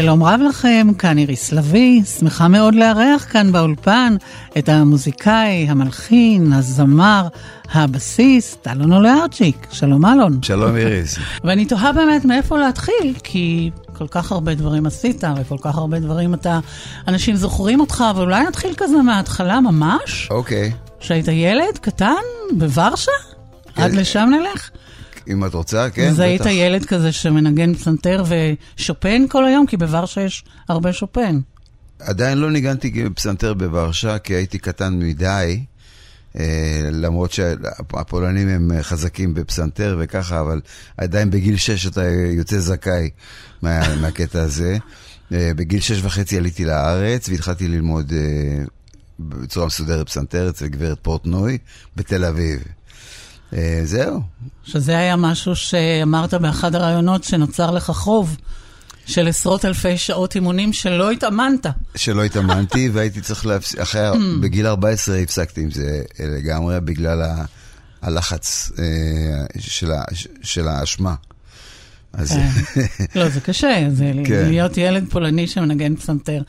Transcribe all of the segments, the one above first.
שלום רב לכם, כאן איריס לביא, שמחה מאוד לארח כאן באולפן את המוזיקאי, המלחין, הזמר, הבסיסט, אלון אולארצ'יק. שלום אלון. שלום איריס. ואני תוהה באמת מאיפה להתחיל, כי כל כך הרבה דברים עשית, וכל כך הרבה דברים אתה, אנשים זוכרים אותך, אבל אולי נתחיל כזה מההתחלה ממש? אוקיי. שהיית ילד קטן בוורשה? עד לשם נלך? אם את רוצה, כן, אז היית בטח. ילד כזה שמנגן פסנתר ושופן כל היום, כי בוורשה יש הרבה שופן. עדיין לא ניגנתי פסנתר בוורשה, כי הייתי קטן מדי. אה, למרות שהפולנים הם חזקים בפסנתר וככה, אבל עדיין בגיל 6 אתה יוצא זכאי מה, מהקטע הזה. אה, בגיל 6 וחצי עליתי לארץ והתחלתי ללמוד אה, בצורה מסודרת פסנתר אצל גברת פורטנוי בתל אביב. אה, זהו. שזה היה משהו שאמרת באחד הראיונות שנוצר לך חוב של עשרות אלפי שעות אימונים שלא התאמנת. שלא התאמנתי והייתי צריך להפסיק, אחרי, בגיל 14 הפסקתי עם זה לגמרי בגלל ה, הלחץ אה, של, ה, של האשמה. אז כן. לא, זה קשה, זה כן. להיות ילד פולני שמנגן פסנתר.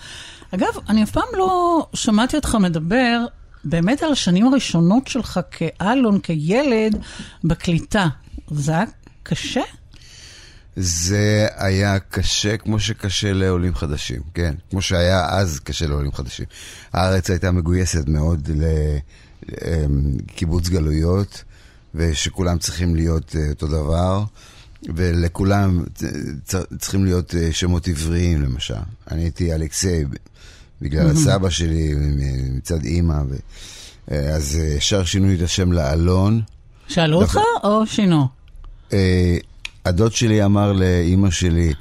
אגב, אני אף פעם לא שמעתי אותך מדבר באמת על השנים הראשונות שלך כאלון, כילד, בקליטה. זה היה קשה? זה היה קשה כמו שקשה לעולים חדשים, כן. כמו שהיה אז קשה לעולים חדשים. הארץ הייתה מגויסת מאוד לקיבוץ גלויות, ושכולם צריכים להיות אה, אותו דבר, ולכולם צריכים להיות אה, שמות עבריים למשל. אני הייתי אלכסי בגלל הסבא שלי מצד אימא, ו... אה, אז אה, ישר שינו לי את השם לאלון. שאלו אותך או שינו? אה, הדוד שלי אמר לאימא שלי,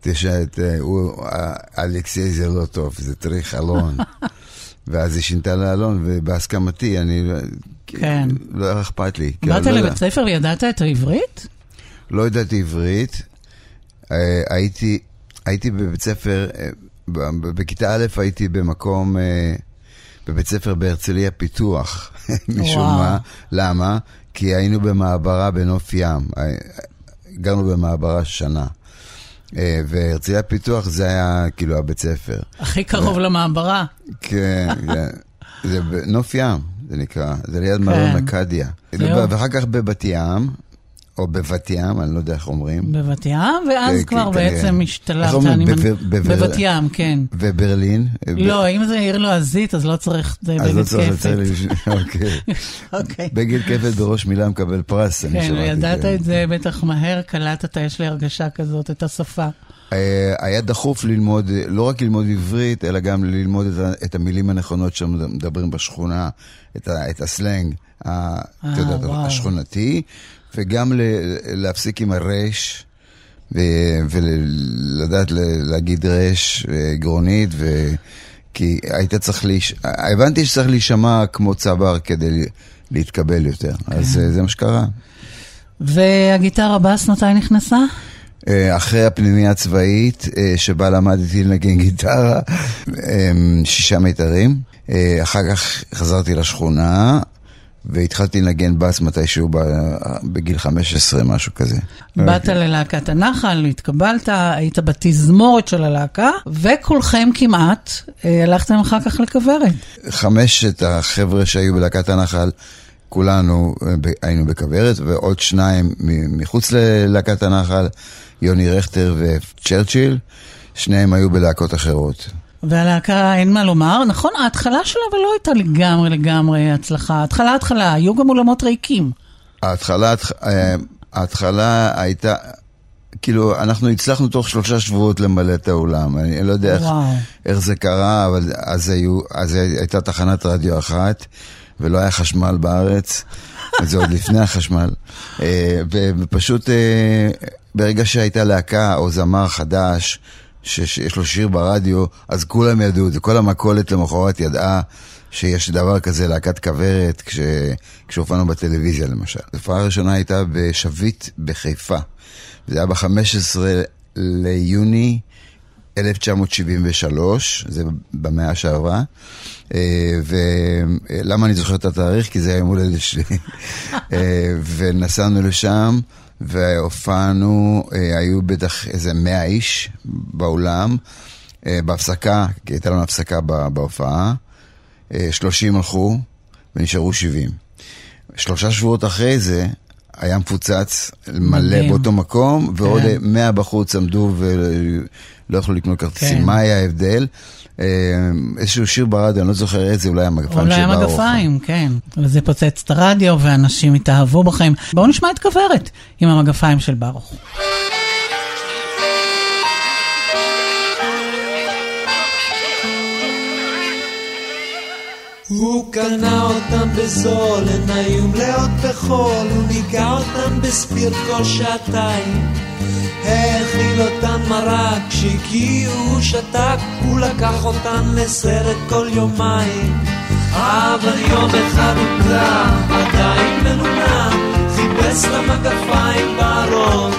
תשע, ת- הוא- אה, אלכסי זה לא טוב, זה צריך אלון. ואז היא שינתה לאלון, ובהסכמתי, אני... כן. לא היה אכפת לי. באת לא. לבית ספר וידעת את העברית? לא ידעתי עברית. אה, הייתי, הייתי בבית ספר, אה, בכיתה א' הייתי במקום, אה, בבית ספר בהרצליה פיתוח, משום וואו. מה. למה? כי היינו במעברה בנוף ים. אה, גרנו במעברה שנה. אה, והרצליה פיתוח זה היה כאילו הבית ספר. הכי קרוב למעברה. כן, כן. זה בנוף ים, זה נקרא. זה ליד מלון אכדיה. ואחר כך בבת ים, או בבת ים, אני לא יודע איך אומרים. בבת ים, ואז אה, כבר. בעצם השתלבת? אני בבת ים, כן. וברלין. לא, אם זה עיר לועזית, אז לא צריך זה אז לא בגד צריך. אוקיי. אוקיי. בגד כפת בראש מילה מקבל פרס, אני כן, שמעתי. וידעת כן. את זה בטח מהר, קלטת, יש לי הרגשה כזאת, את השפה. אה, היה דחוף ללמוד, לא רק ללמוד עברית, אלא גם ללמוד את, המילים הנכונות שמדברים בשכונה, את, הסלנג, ה, את אה. השכונתי, וגם ל, להפסיק עם ו, ולדעת להגיד רש אה, גרונית, ו, כי היית צריך, להיש... הבנתי שצריך להישמע כמו צבר כדי להתקבל יותר, אז אה, זה מה שקרה. והגיטרה בס מתי נכנסה? אה, אחרי הפנימייה הצבאית, שבה למדתי לנגן גיטרה, שישה מיתרים. אחר כך חזרתי לשכונה, והתחלתי לנגן בס מתישהו בגיל 15, משהו כזה. באת ללהקת הנחל, התקבלת, היית בתזמורת של הלהקה, וכולכם כמעט אה, הלכתם אחר כך לכוורת. חמשת החבר'ה שהיו בלהקת הנחל, כולנו אה, היינו בכוורת, ועוד שניים מחוץ ללהקת הנחל, יוני רכטר וצ'רצ'יל, שניהם היו בלהקות אחרות. והלהקה, אין מה לומר, נכון, ההתחלה שלה אבל לא הייתה לגמרי לגמרי הצלחה. התחלה התחלה, היו גם אולמות ריקים. ההתחלה, אה, ההתחלה הייתה, כאילו, אנחנו הצלחנו תוך שלושה שבועות למלא את האולם. אני לא יודע איך. איך זה קרה, אבל אז, היו, אז הייתה תחנת רדיו אחת, ולא היה חשמל בארץ, זה עוד לפני החשמל. אה, ופשוט אה, ברגע שהייתה להקה או זמר חדש, שיש לו שיר ברדיו, אז כולם ידעו את זה. כל המכולת למחרת ידעה שיש דבר כזה, להקת כוורת, כש... כשהופענו בטלוויזיה למשל. ההופעה הראשונה הייתה בשביט בחיפה. זה היה ב-15 ליוני 1973, זה במאה שעברה. אה, ולמה אני זוכר את התאריך? כי זה היה יום הולדת שלי. אה, ונסענו לשם. והופענו, אה, היו בטח איזה מאה איש באולם, בהפסקה, כי הייתה לנו הפסקה בהופעה, 30 הלכו ונשארו 70. שלושה שבועות אחרי זה, היה מפוצץ מלא באותו מקום, ועוד כן. 100 בחוץ עמדו ולא יכלו לקנות כרטיסים. כן. מה היה ההבדל? אה, איזשהו שיר ברדיו, אני לא זוכר איזה, אולי המגפיים של ברוך. אולי המגפיים, כן. וזה פוצץ את הרדיו, ואנשים התאהבו בכם. בואו נשמע את כוורת עם המגפיים של ברוך. הוא קנה אותם בזול, הן היו מלאות בחול, הוא ניגע אותם בספירט כל שעתיים. האכיל אותן מרק, כשהגיעו שתק, הוא לקח אותן לסרט כל יומיים. אבל יום אחד הוא קם, עדיין מנומנם, חיפש למגפיים בארון.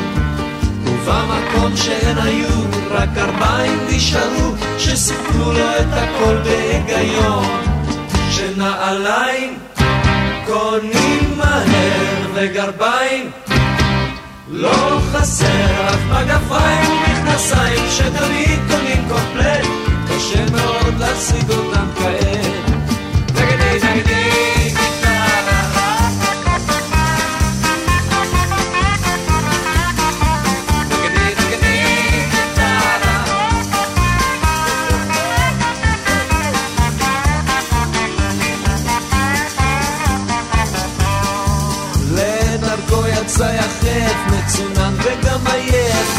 ובמקום שהן היו, רק ארבעים נשארו, שסיפרו לו את הכל בהיגיון. שנעליים קונים מהר וגרביים לא חסר אף מגפיים ומכנסיים שתמיד קונים קומפלט. קשה מאוד להשיג אותם כעת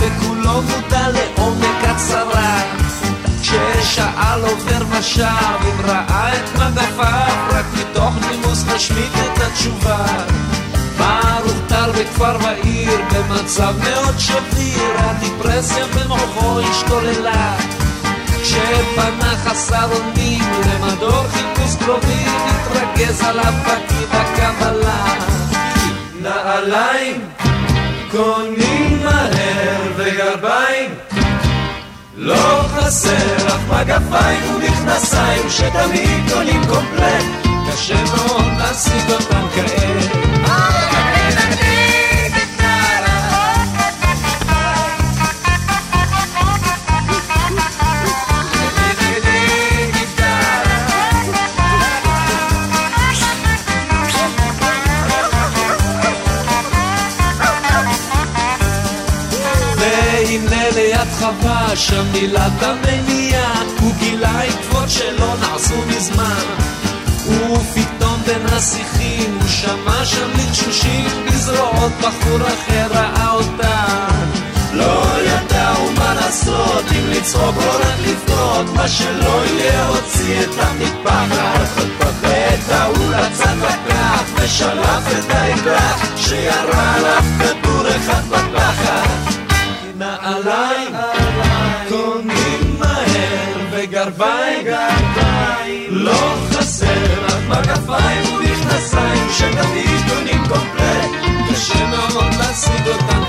נגדי נגדי שאל עובר ושב אם ראה את מגפיו רק מתוך נימוס משמיט את התשובה. ברוך טל בכפר ועיר במצב מאוד שביר הדיפרסיה במוחו השתוללה. כשפנה חסר אונים למדור חיפוש קרובים התרגז עליו פקיד הקבלה. נעליים קונים לא חסר אף מגפיים ומכנסיים שתמיד קונים קומפלט. קשה מאוד להשיג אותם כעת חווה שם מילת המניעה הוא גילה עקבות שלא נעשו מזמן. ופתאום בין השיחים הוא שמע שם לחשושים בזרועות בחור אחר ראה אותן לא ידעו מה לעשות אם לצחוק או רק לבכות מה שלא יהיה הוציא את המטפחת ואת ההוא לצד לקח ושלף את האקדח שירה עליו כדור אחד בפחד. נעליים שתמיד קונים קומפלט קשה מאוד להשיג אותם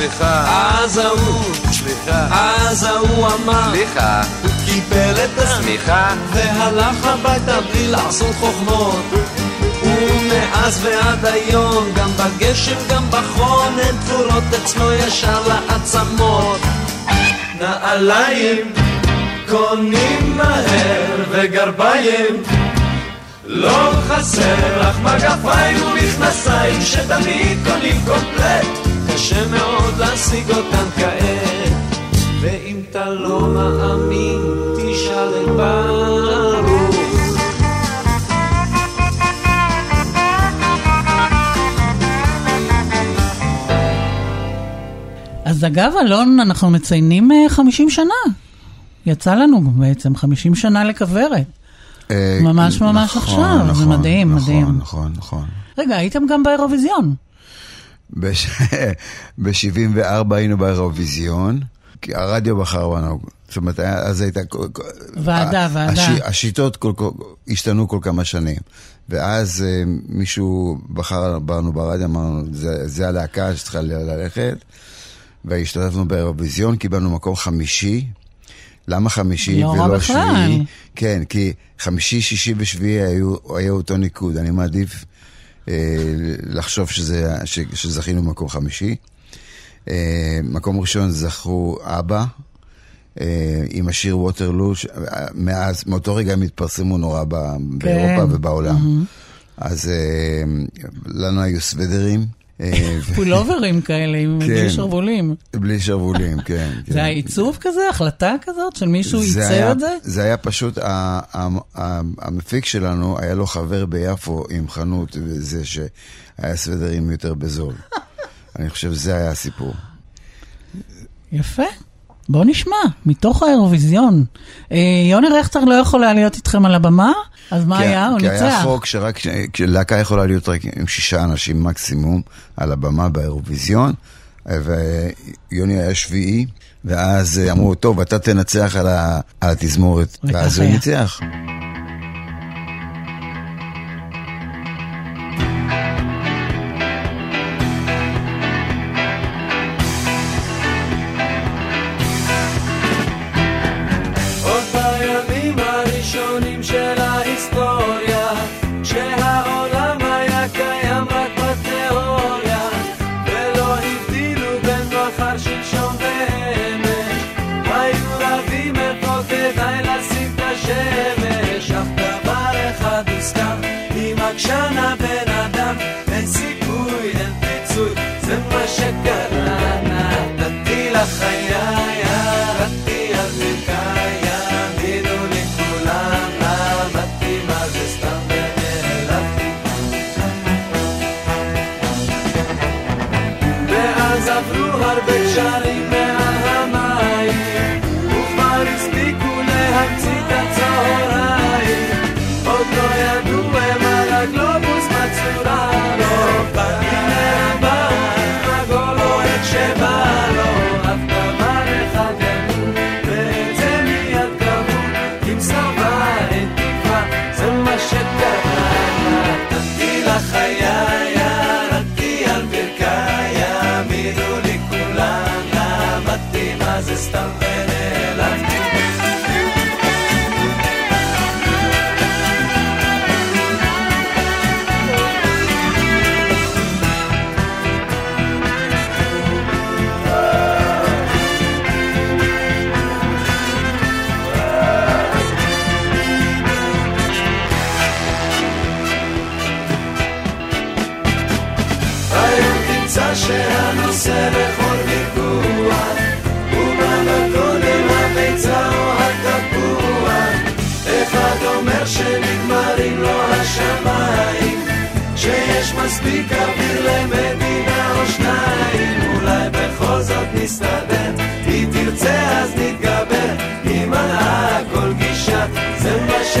סליחה. אז ההוא. אז ההוא אמר, סליחה. הוא קיבל את השמיכה, והלך הביתה בלי לעשות חוכמות. ומאז ועד היום, גם בגשם, גם בחון, הן תפורות אצלו ישר לעצמות. נעליים קונים מהר וגרביים לא חסר לך מגפיים ומכנסיים שתמיד קונים קומפלט קשה מאוד להשיג אותם כעת לא מאמין, תשאל את ברוך. אז אגב, אלון, אנחנו מציינים אה, 50 שנה. יצא לנו בעצם 50 שנה לכוורת. אה, ממש נכון, ממש נכון, עכשיו, זה מדהים, מדהים. נכון, נכון, נכון. רגע, הייתם גם באירוויזיון. ב-74 היינו באירוויזיון. כי הרדיו בחר בנו. זאת אומרת, אז הייתה... ועדה, ועדה. הש- השיטות כל, כל, השתנו כל כמה שנים. ואז אה, מישהו בחר בנו ברדיו, אמרנו, זה, זה הלהקה שצריכה ללכת. והשתתפנו באירוויזיון, קיבלנו מקום חמישי. למה חמישי לא ולא. שביעי? כן, כי חמישי, שישי ושביעי היו, היו אותו ניקוד. אני מעדיף אה, לחשוב שזה, ש, שזכינו במקום חמישי. אה, מקום ראשון זכו אבא, אה, עם השיר ווטרלו, אה, מאז, מאותו רגע הם התפרסמו נורא ב- באירופה ובעולם. אז אה, לנו היו סוודרים. פולוברים כאלה, עם כן. בלי שרוולים. בלי שרוולים, כן. כן. זה היה עיצוב כזה, החלטה כזאת, של מישהו עיצב היה- את זה? זה היה פשוט, ה- ה- ה- המפיק שלנו, היה לו חבר ביפו עם חנות, וזה שהיה סוודרים יותר בזול. אני חושב שזה היה הסיפור. יפה. בואו נשמע, מתוך האירוויזיון. אה, יוני רכטר לא יכול היה להיות איתכם על הבמה, אז מה כי- היה? הוא כי היה ניצח. חוק שרק, להקה יכולה להיות רק עם שישה אנשים מקסימום על הבמה באירוויזיון, ויוני היה שביעי, ואז אמרו, טוב, אתה תנצח על ה- על התזמורת, ואז הוא. ניצח.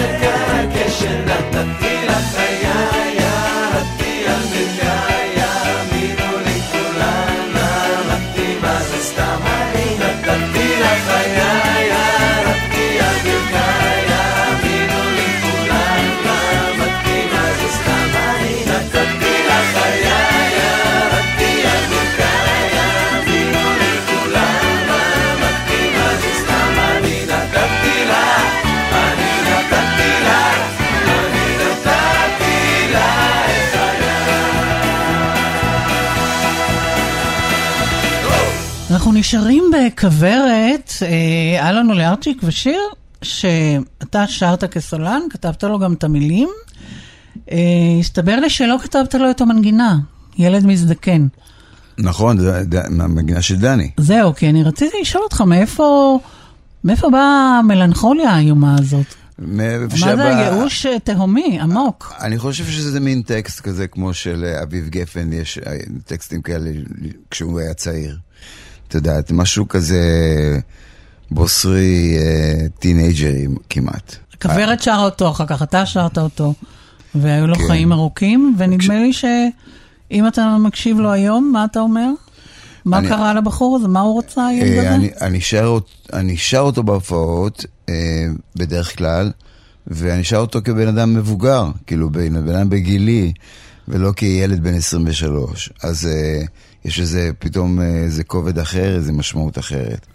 זה מה נשארים בכוורת, אה, היה לנו לארצ'יק ושיר שאתה שרת כסולן, כתבת לו גם את המילים. אה, הסתבר לי שלא כתבת לו את המנגינה, ילד מזדקן. נכון, זה זה מהמגינה של דני. זהו, כי אני רציתי לשאול אותך מאיפה, מאיפה באה המלנכוליה האיומה הזאת? מה זה שבא- הייאוש אה, תהומי, עמוק? אני חושב שזה מין טקסט כזה, כמו של אה, אביב גפן, יש אה, טקסטים כאלה כשהוא היה צעיר. את יודעת, משהו כזה בוסרי אה, טינאייג'רי כמעט. כוורת שרה אותו, אחר כך אתה שרת אותו, והיו לו כן. חיים ארוכים, ונדמה לי שאם אתה מקשיב לו היום, מה אתה אומר? מה אני- קרה לבחור הזה? מה הוא רוצה, הילד אה, הזה? אני, אני, שר, אני שר אותו בהופעות, אה, בדרך כלל, ואני שר אותו כבן אדם מבוגר, כאילו בן אדם בגילי, ולא כילד בן 23. אז אה, יש איזה, פתאום אה, איזה כובד אחר, איזה משמעות אחרת.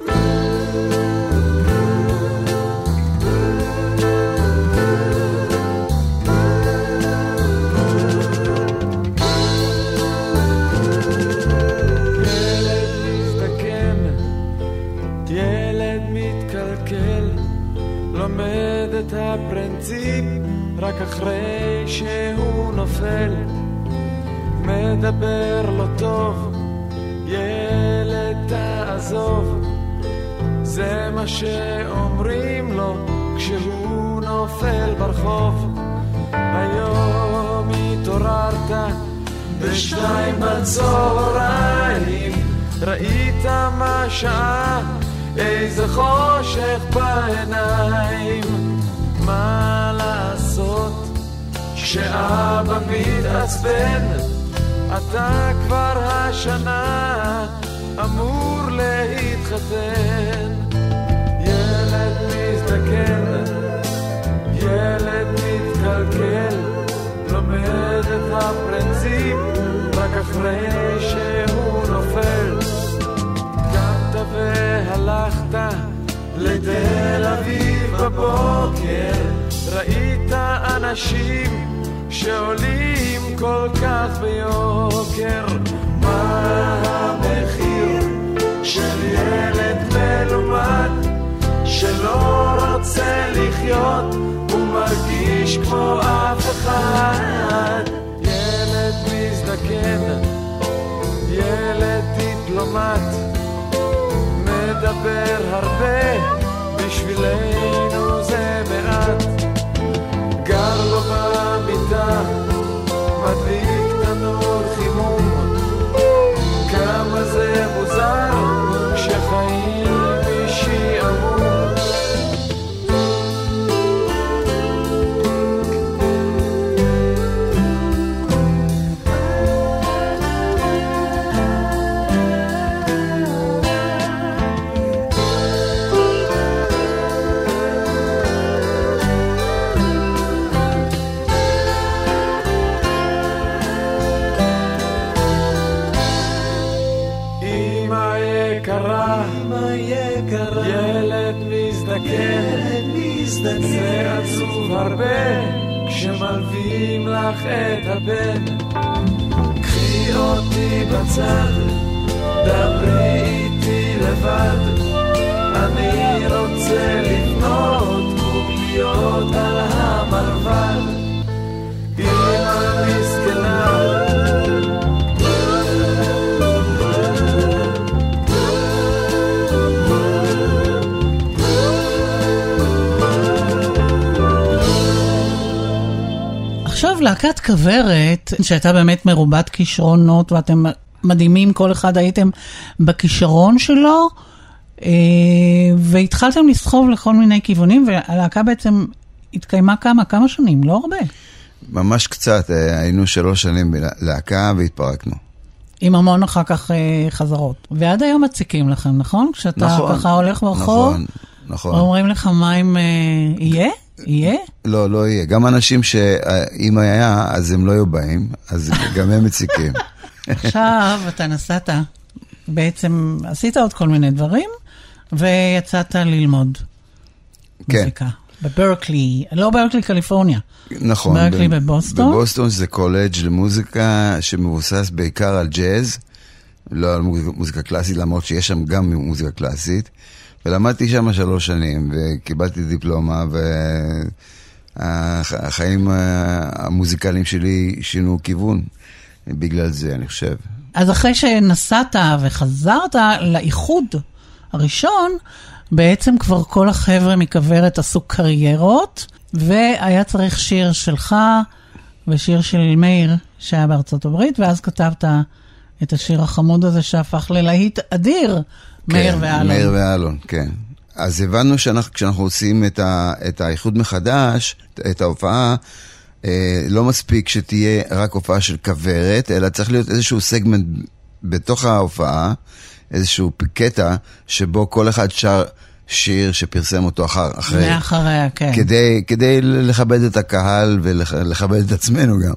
רק אחרי שהוא נופל. מדבר זה מה שאומרים לו כשהוא נופל ברחוב. היום התעוררת בשתיים בצהריים, ראית מה שעה, איזה חושך בעיניים. מה לעשות כשאבא מתעצבן, אתה כבר השנה אמור להתחתן. מזדקן, ילד מתקלקל, לומד את הפרינציפ רק אחרי שהוא נופל. קמת והלכת לתל אביב בבוקר, ראית אנשים שעולים כל כך ביוקר. מה המחיר של ילד מלומד שלא רוצה לחיות ומרגיש כמו אף אחד? ילד מזדקן, ילד דיפלומט, מדבר הרבה, בשבילנו זה מעט. גר לו במיטה, לך את הבן. קחי אותי בצד, דברי איתי לבד, אני רוצה לבנות קוביות על להקת כוורת, שהייתה באמת מרובת כישרונות, ואתם מדהימים, כל אחד הייתם בכישרון שלו, אה, והתחלתם לסחוב לכל מיני כיוונים, והלהקה בעצם התקיימה כמה? כמה שנים? לא הרבה. ממש קצת, אה, היינו שלוש שנים בלהקה והתפרקנו. עם המון אחר כך אה, חזרות. ועד היום מציקים לכם, נכון? כשאתה נכון, ככה הולך ברחוב, נכון, נכון. אומרים לך מה אם אה, יהיה? יהיה? לא, לא יהיה. גם אנשים שאם היה, אז הם לא היו באים, אז גם הם מציקים. עכשיו אתה נסעת, בעצם עשית עוד כל מיני דברים, ויצאת ללמוד כן, מוזיקה. בברקלי, לא ברקלי, קליפורניה. נכון. ברקלי ב- בבוסטון? בבוסטון זה קולג' למוזיקה שמבוסס בעיקר על ג'אז, לא על מוזיקה, מוזיקה קלאסית, למרות שיש שם גם מוזיקה קלאסית. ולמדתי שם שלוש שנים, וקיבלתי דיפלומה, והחיים המוזיקליים שלי שינו כיוון בגלל זה, אני חושב. אז אחרי שנסעת וחזרת לאיחוד הראשון, בעצם כבר כל החבר'ה מכוורת עשו קריירות, והיה צריך שיר שלך ושיר של מאיר שהיה בארצות הברית, ואז כתבת את השיר החמוד הזה שהפך ללהיט אדיר, מאיר כן, ואלון. מאיר ואלון, כן. אז הבנו שכשאנחנו עושים את, ה, את האיחוד מחדש, את ההופעה, אה, לא מספיק שתהיה רק הופעה של כוורת, אלא צריך להיות איזשהו סגמנט בתוך ההופעה, איזשהו קטע, שבו כל אחד שר שיר שפרסם אותו אחר, אחרי. מאחריה, כן. כדי, כדי לכבד את הקהל ולכבד את עצמנו גם.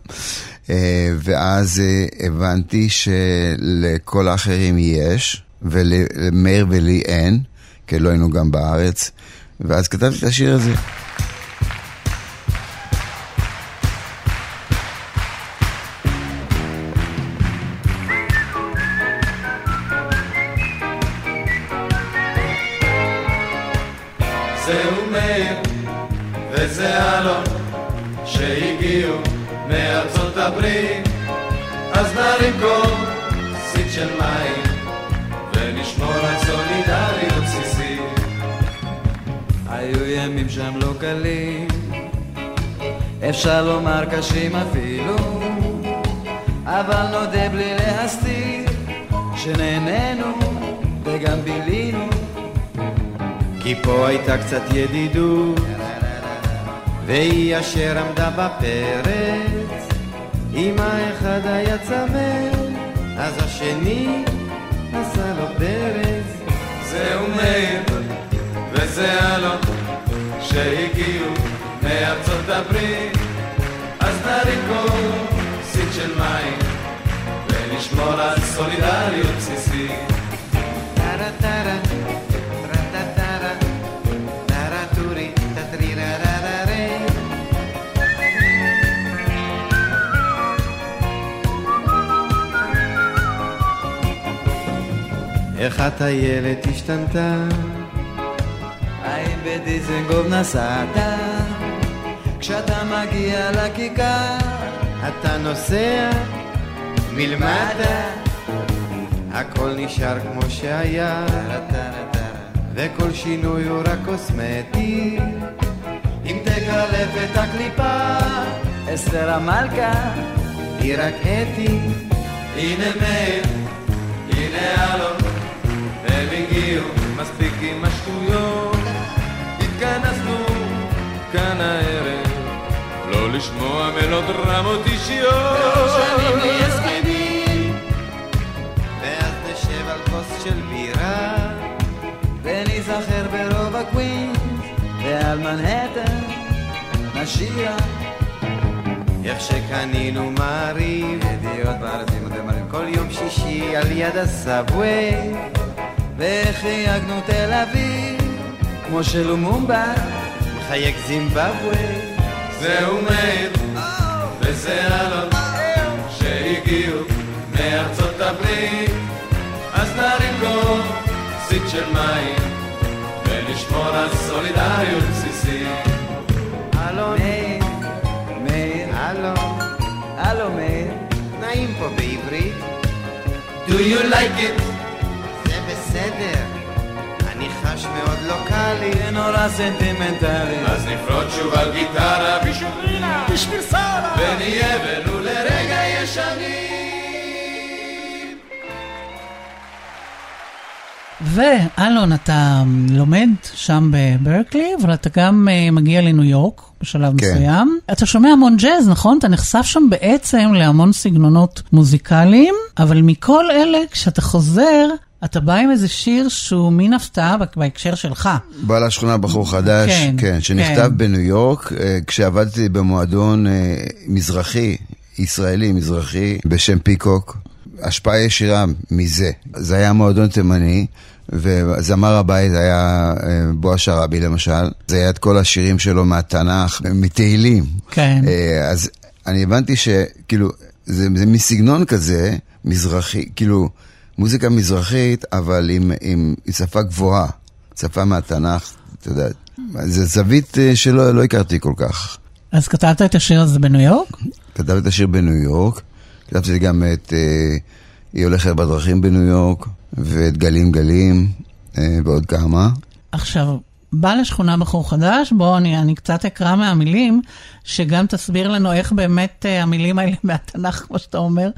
אה, ואז אה, הבנתי שלכל האחרים יש, ולמאיר ולי אין, כי לא היינו גם בארץ, ואז כתבתי את השיר הזה. מארצות הברית. אז נרים כוסית של מים שם לא קלים, אפשר לומר קשים אפילו, אבל נודה בלי להסתיר, שנהנינו וגם בילינו. כי פה הייתה קצת ידידות, והיא אשר עמדה בפרץ. אם האחד היה צמא, אז השני עשה לו פרץ. זהו מאיר וזה אלון שהגיעו מארצות הברית אז נרים כוסית של מים ונשמור על סולידריות בסיסית. איך הטיילת השתנתה? בדיזנגוף נסעת? כשאתה מגיע לכיכר, אתה נוסע מלמטה, הכל נשאר כמו שהיה, וכל שינוי הוא רק קוסמטי. אם תקלף את הקליפה, אסתר המלכה, היא רק אתי, הנה מאיר, הנה אלון. הם הגיעו מספיק עם השטויות התכנסנו כאן הערב לא לשמוע מלודרמות אישיות שנים נהיה זקנים, ואז נשב על כוס של בירה, וניזכר ברוב הקווינס, ועל מנהטן נשירה. איך שקנינו מעריב, ידיעות בארץ עם הדמרים. כל יום שישי על יד הסאבווי, ואיך חייגנו תל אביב, כמו שלומומבה, מחייג זימבבווי. זהו מאיר וזה אלון שהגיעו מארצות הברית אז נרים כוסית של מים ונשמור על סולידריות בסיסית אלון, מאיר, מאיר, אלון, הלו מאיר, נעים פה בעברית, Do you like it? זה בסדר. חש מאוד לוקאלי, זה נורא סנטימנטלי. אז נפרוט שוב על גיטרה בשביל רינה בשביל שרה ונהיה בנו לרגע ישנים ואלון, אתה לומד שם בברקלי, אבל אתה גם uh, מגיע לניו יורק בשלב כן. מסוים. אתה שומע המון ג'אז, נכון? אתה נחשף שם בעצם להמון סגנונות מוזיקליים, אבל מכל אלה, כשאתה חוזר, אתה בא עם איזה שיר שהוא מין הפתעה בהקשר שלך. בא לשכונה בחור חדש, כן, כן, כן שנכתב כן. בניו יורק, אה, כשעבדתי במועדון אה, מזרחי, ישראלי מזרחי, בשם פיקוק. השפעה ישירה מזה. זה היה מועדון תימני, וזמר הבית היה אה, בועז שראבי למשל. זה היה את כל השירים שלו מהתנ"ך, מתהילים. כן. אז אני הבנתי שכאילו, זה, זה מסגנון כזה, מזרחי, כאילו, מוזיקה מזרחית, אבל עם, עם, עם שפה גבוהה, שפה מהתנ"ך, אתה יודע. זה זווית אה, שלא לא הכרתי כל כך. אז כתבת את השיר הזה בניו יורק? כתבתי את השיר בניו יורק, כתבתי גם את אה, היא הולכת בדרכים בניו יורק, ואת גלים גלים, אה, ועוד כמה. עכשיו, בא לשכונה בחור חדש, בואו אני, אני קצת אקרא מהמילים, שגם תסביר לנו איך באמת uh, המילים האלה מהתנ"ך, כמו שאתה אומר.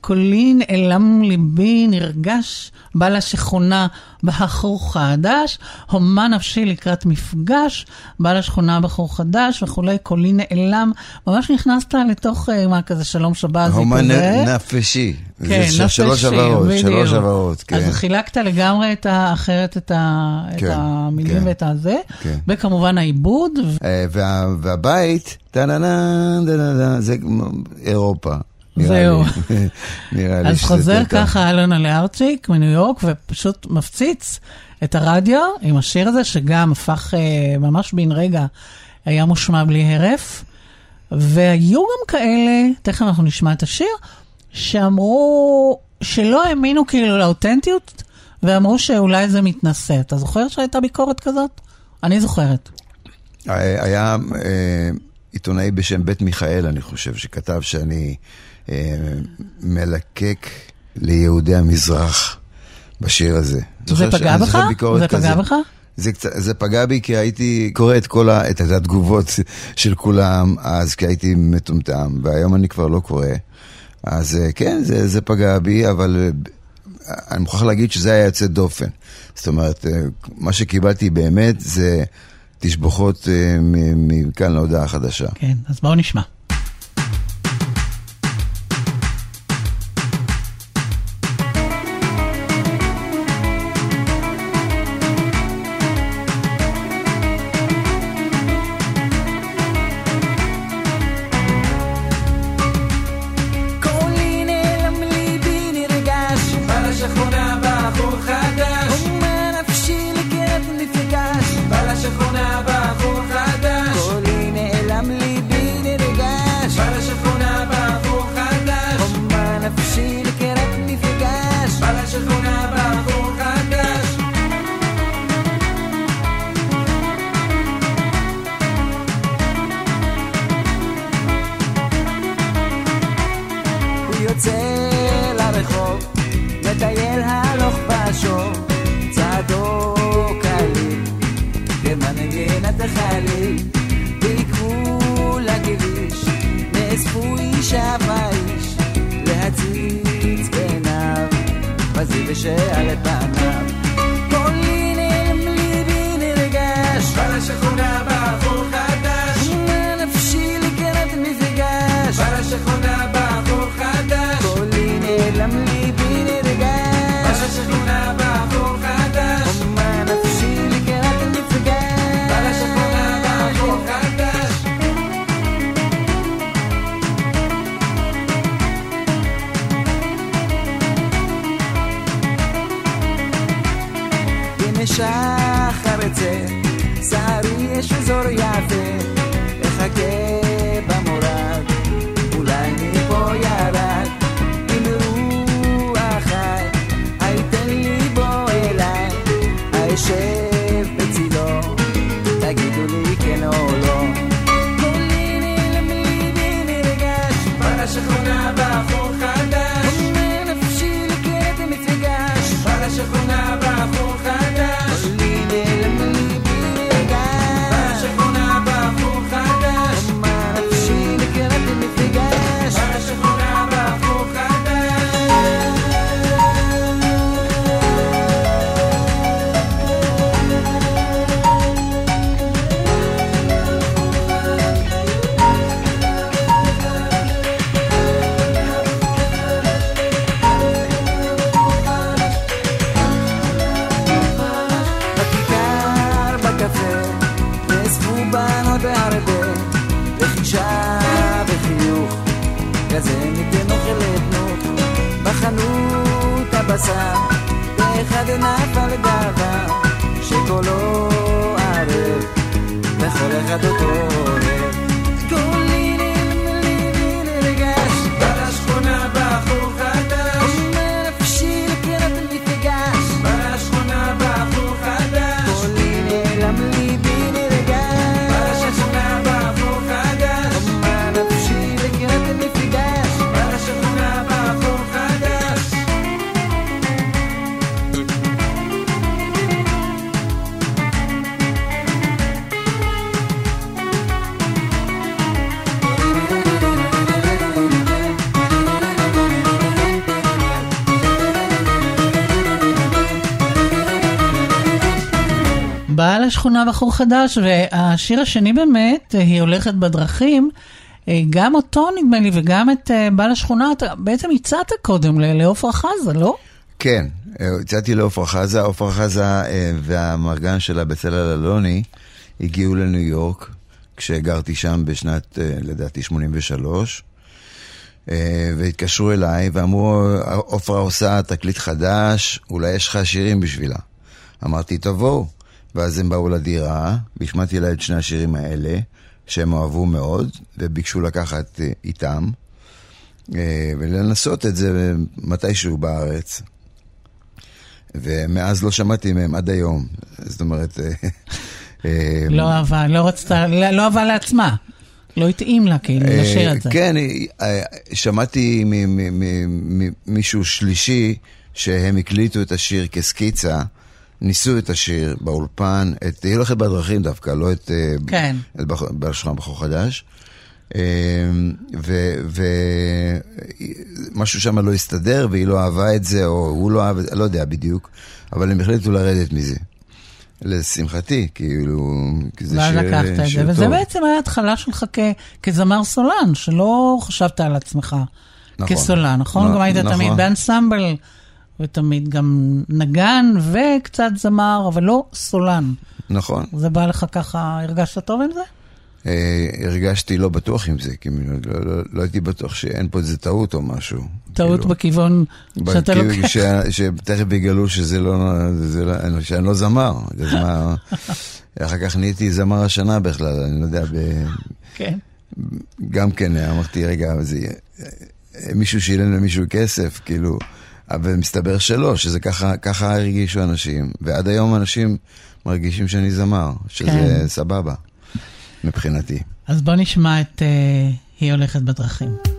קולי נעלם ליבי נרגש, בא לשכונה בחור חדש, הומה נפשי לקראת מפגש, בא לשכונה בחור חדש וכולי, קולי נעלם. ממש נכנסת לתוך, uh, מה כזה, שלום שבזי הומה כזה. נ- נפשי. כן, שלוש נפשי, הבהרות, בדיוק. שלוש הבהרות, כן. אז חילקת לגמרי את האחרת, את, ה, את כן, המילים כן, ואת הזה, כן. וכמובן העיבוד, אה, וה- והבית, זה אירופה. זהו. נראה לי אז שזה חוזר יותר טוב. ככה אלונה לארצ'יק מניו יורק, ופשוט מפציץ את הרדיו עם השיר הזה, שגם הפך אה, ממש בן רגע, היה מושמע בלי הרף. והיו גם כאלה, תכף אנחנו נשמע את השיר, שאמרו שלא האמינו כאילו לאותנטיות, ואמרו שאולי זה מתנשא. אתה זוכר שהייתה ביקורת כזאת? אני זוכרת. אה, היה אה, עיתונאי בשם בית מיכאל, אני חושב, שכתב שאני אה, מלקק ליהודי המזרח בשיר הזה. זה פגע בך? זה פגע. בך? זה, קצת, זה פגע בי כי הייתי קורא את כל ה, את התגובות של כולם אז, כי הייתי מטומטם, והיום אני כבר לא קורא. אז אה, כן, זה, זה פגע בי, אבל אה, אני מוכרח להגיד שזה היה יוצא דופן. זאת אומרת, אה, מה שקיבלתי באמת זה תשבחות אה, מכאן להודעה חדשה. כן, אז בואו נשמע. הבשר ואחד נפל גאווה שקולו ערב וכל אחד אותו לשכונה בחור חדש, והשיר השני באמת, היא הולכת בדרכים. אה, גם אותו נדמה לי, וגם את אה, בא לשכונה, אתה בעצם הצעת קודם לעופרה חזה, לא? כן, אה, הצעתי לעופרה חזה, עופרה חזה והמרגן שלה בצלאל אלוני הגיעו לניו יורק כשגרתי שם בשנת, לדעתי, 83. אה, והתקשרו אליי ואמרו, עופרה עושה תקליט חדש, אולי יש לך שירים בשבילה. אמרתי, תבואו. ואז הם באו לדירה, והשמעתי לה את שני השירים האלה, שהם אהבו מאוד, וביקשו לקחת אה, איתם, אה, ולנסות את זה מתישהו בארץ. ומאז לא שמעתי מהם עד היום. זאת אומרת... אה, אה, לא אהבה, לא רצתה, לא לא אהבה לעצמה. לא התאים לה כאילו אה, לשיר את זה. כן, אה, שמעתי מ- מ- מ- מ- מישהו שלישי שהם הקליטו את השיר כסקיצה, ניסו את השיר באולפן, את היא הולכת בדרכים דווקא, לא את... אה, כן. את בח- בשכונה בחור חדש. אה, ומשהו שם לא הסתדר, והיא לא אהבה את זה, או הוא לא אהב את זה, לא יודע בדיוק, אבל הם החליטו לרדת מזה. לשמחתי, כאילו, כי זה ואז שיר, לקחת את זה, שיר וזה טוב. בעצם היה התחלה שלך כ- כזמר סולן, שלא חשבת על עצמך נכון. כסולן, נכון? נ- גם היית נכון. תמיד באנסמבל, ותמיד גם נגן וקצת זמר, אבל לא סולן. נכון. זה בא לך ככה, הרגשת טוב עם זה? אה, הרגשתי לא בטוח עם זה, כי לא, לא, לא הייתי בטוח שאין פה איזה טעות או משהו. טעות כאילו, בכיוון שאתה כאילו לוקח. ש- שתכף יגלו שזה לא, זה לא, שאני לא זמר. אז מה, אחר כך נהייתי זמר השנה בכלל, אני לא יודע, ב, כן. גם כן אמרתי, רגע, זה, מישהו שילם למישהו כסף, כאילו, אבל מסתבר שלא, שזה ככה, ככה הרגישו אנשים, ועד היום אנשים מרגישים שאני זמר, שזה כן. סבבה, מבחינתי. אז בוא נשמע את אה, היא הולכת בדרכים.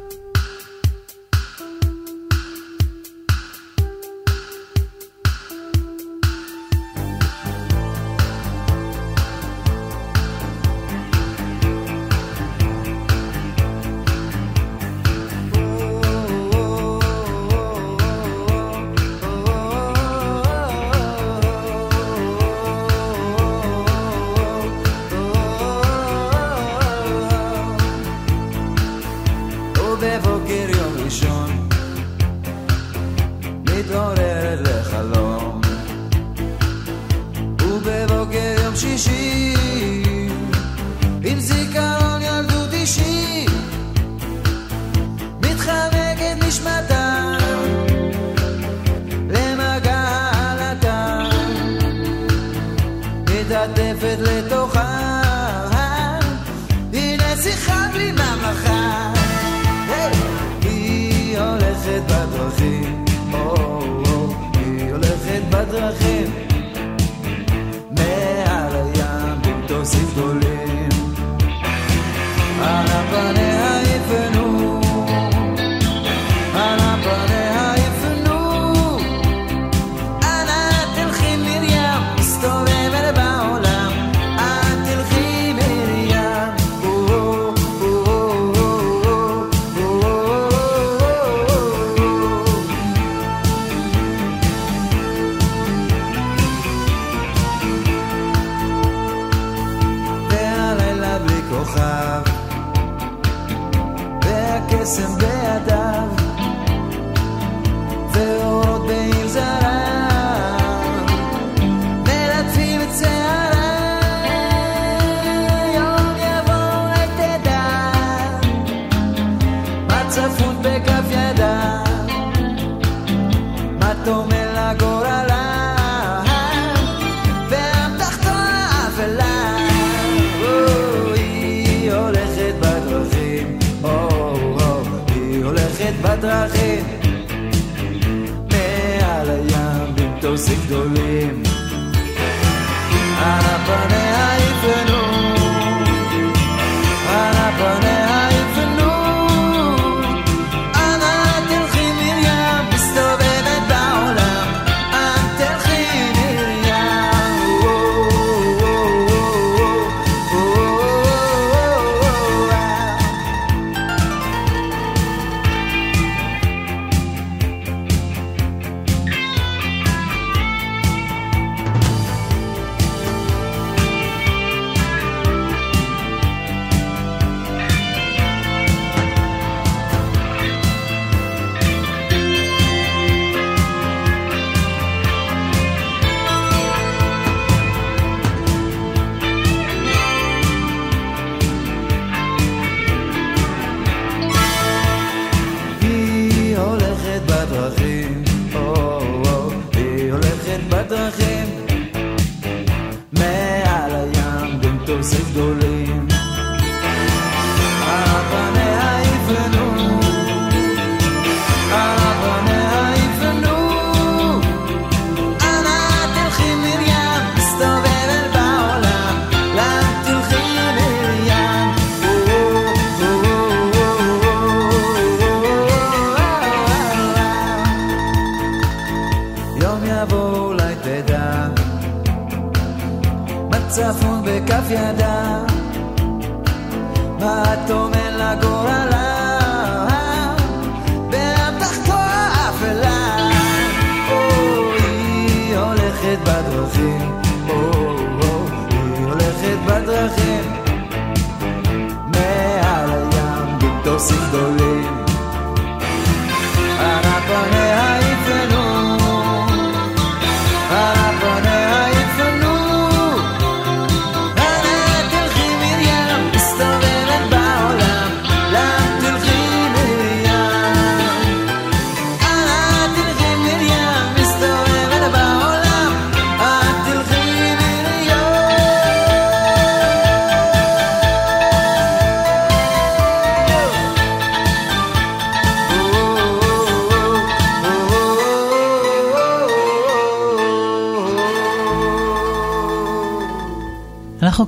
dándole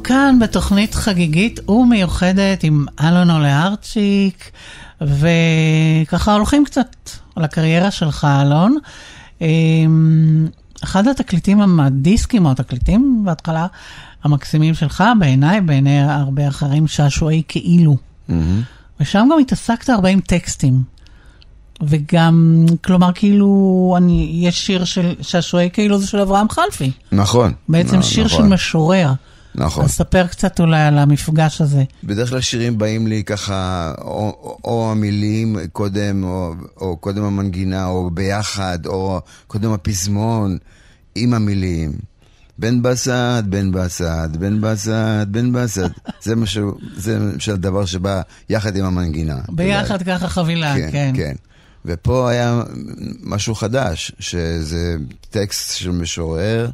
כאן בתוכנית חגיגית ומיוחדת עם אלון עולה ארצ'יק, וככה הולכים קצת על הקריירה שלך, אלון. אמ, אחד התקליטים, הדיסקים או התקליטים בהתחלה המקסימים שלך, בעיניי, בעיני הרבה אחרים, שעשועי כאילו. ושם גם התעסקת הרבה עם טקסטים. וגם, כלומר, כאילו, אני, יש שיר של שעשועי כאילו זה של אברהם חלפי. נכון. בעצם נ- שיר של נכון, משורר. נכון. אז ספר קצת אולי על המפגש הזה. בדרך כלל שירים באים לי ככה, או, או, או המילים קודם, או, או קודם המנגינה, או ביחד, או קודם הפזמון, עם המילים. בן בסט, בן בסט, בן בסט, בן בסט. זה משהו, זה של הדבר שבא יחד עם המנגינה. ביחד ככה חבילה, כן, כן. כן. ופה היה משהו חדש, שזה טקסט של משורר,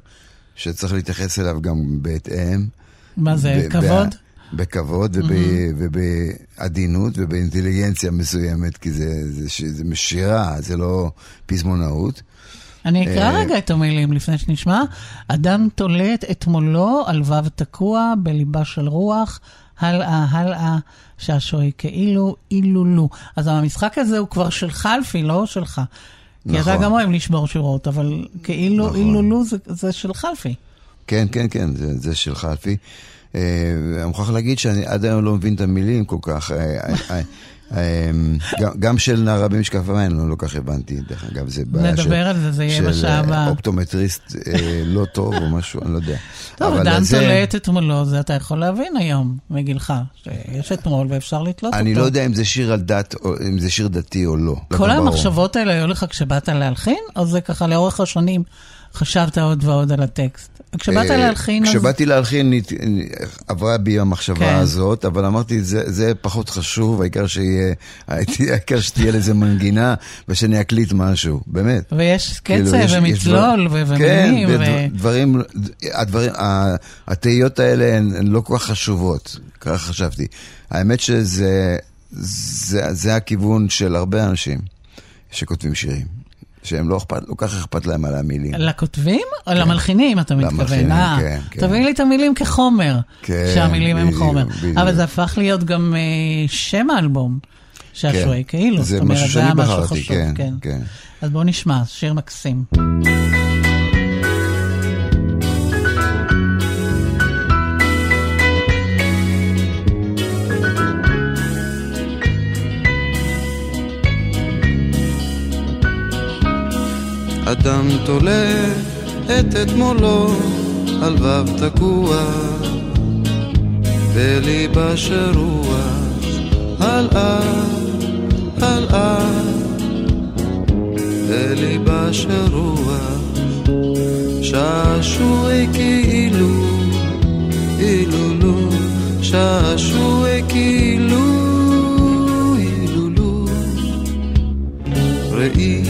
שצריך להתייחס אליו גם בהתאם. מה זה, כבוד? בכבוד וב- ובעדינות ובאינטליגנציה מסוימת, כי זה, זה, זה שירה, זה לא פזמונאות. אני אקרא אה, רגע את המילים לפני שנשמע. אדם תולה את אתמולו על וו תקוע בליבה של רוח, הלאה, הלאה, שעשועי כאילו, אילולו. אז המשחק הזה הוא כבר של חלפי, לא שלך. כי אתה נכון. גם אוהב לשבור שורות, אבל כאילו נכון. אילולו זה, זה של חלפי. כן, כן, כן, זה, זה של חלפי. אה, אני מוכרח להגיד שאני עד היום לא מבין את המילים כל כך. אה, אה, אה, גם, גם של נערה במשקפיים לא, לא כך הבנתי, דרך אגב, זה בעיה נדבר על זה, זה יהיה של בשעה אה, הבאה. אופטומטריסט אה, לא טוב או משהו, אני לא יודע. טוב, אדם זה- תולה את אתמולו, זה אתה יכול להבין היום, מגילך, שיש אתמול ואפשר לתלות אותו. אני לא יודע אם זה שיר על דת, או אם זה שיר דתי או לא. לא כל. המחשבות האלה היו לך כשבאת להלחין, או זה ככה לאורך השנים חשבת עוד ועוד על הטקסט? כשבאת אה, להלחין. כשבאתי להלחין, עברה בי המחשבה כן. הזאת, אבל אמרתי, זה, זה פחות חשוב, העיקר שתהיה לזה מנגינה, ושאני אקליט משהו, באמת. ויש כאילו, קצב ומצלול ומילים, כן. ודברים, התהיות האלה הן לא כל כך חשובות, ככה חשבתי. האמת שזה זה, זה הכיוון של הרבה אנשים שכותבים שירים, שהם לא אכפת, לא כך אכפת להם על המילים. לכותבים או למלחינים, אתה מתכוון? למלחינים, אה, כן, כן. תביא לי את המילים כחומר, כן, שהמילים הם בדיוק, חומר. בדיוק. אבל זה הפך להיות גם אה, שם האלבום, שעשועי כאילו. זה משהו שאני בחרתי, חשוב, כן, כן. אז בואו נשמע, שיר מקסים. אדם תולה את אתמולו על וו תקוע. בליבה של רוח הלאה, הלאה בליבה של רוח שעשועי כאילו אילולו שעשועי כאילו אילולו ראי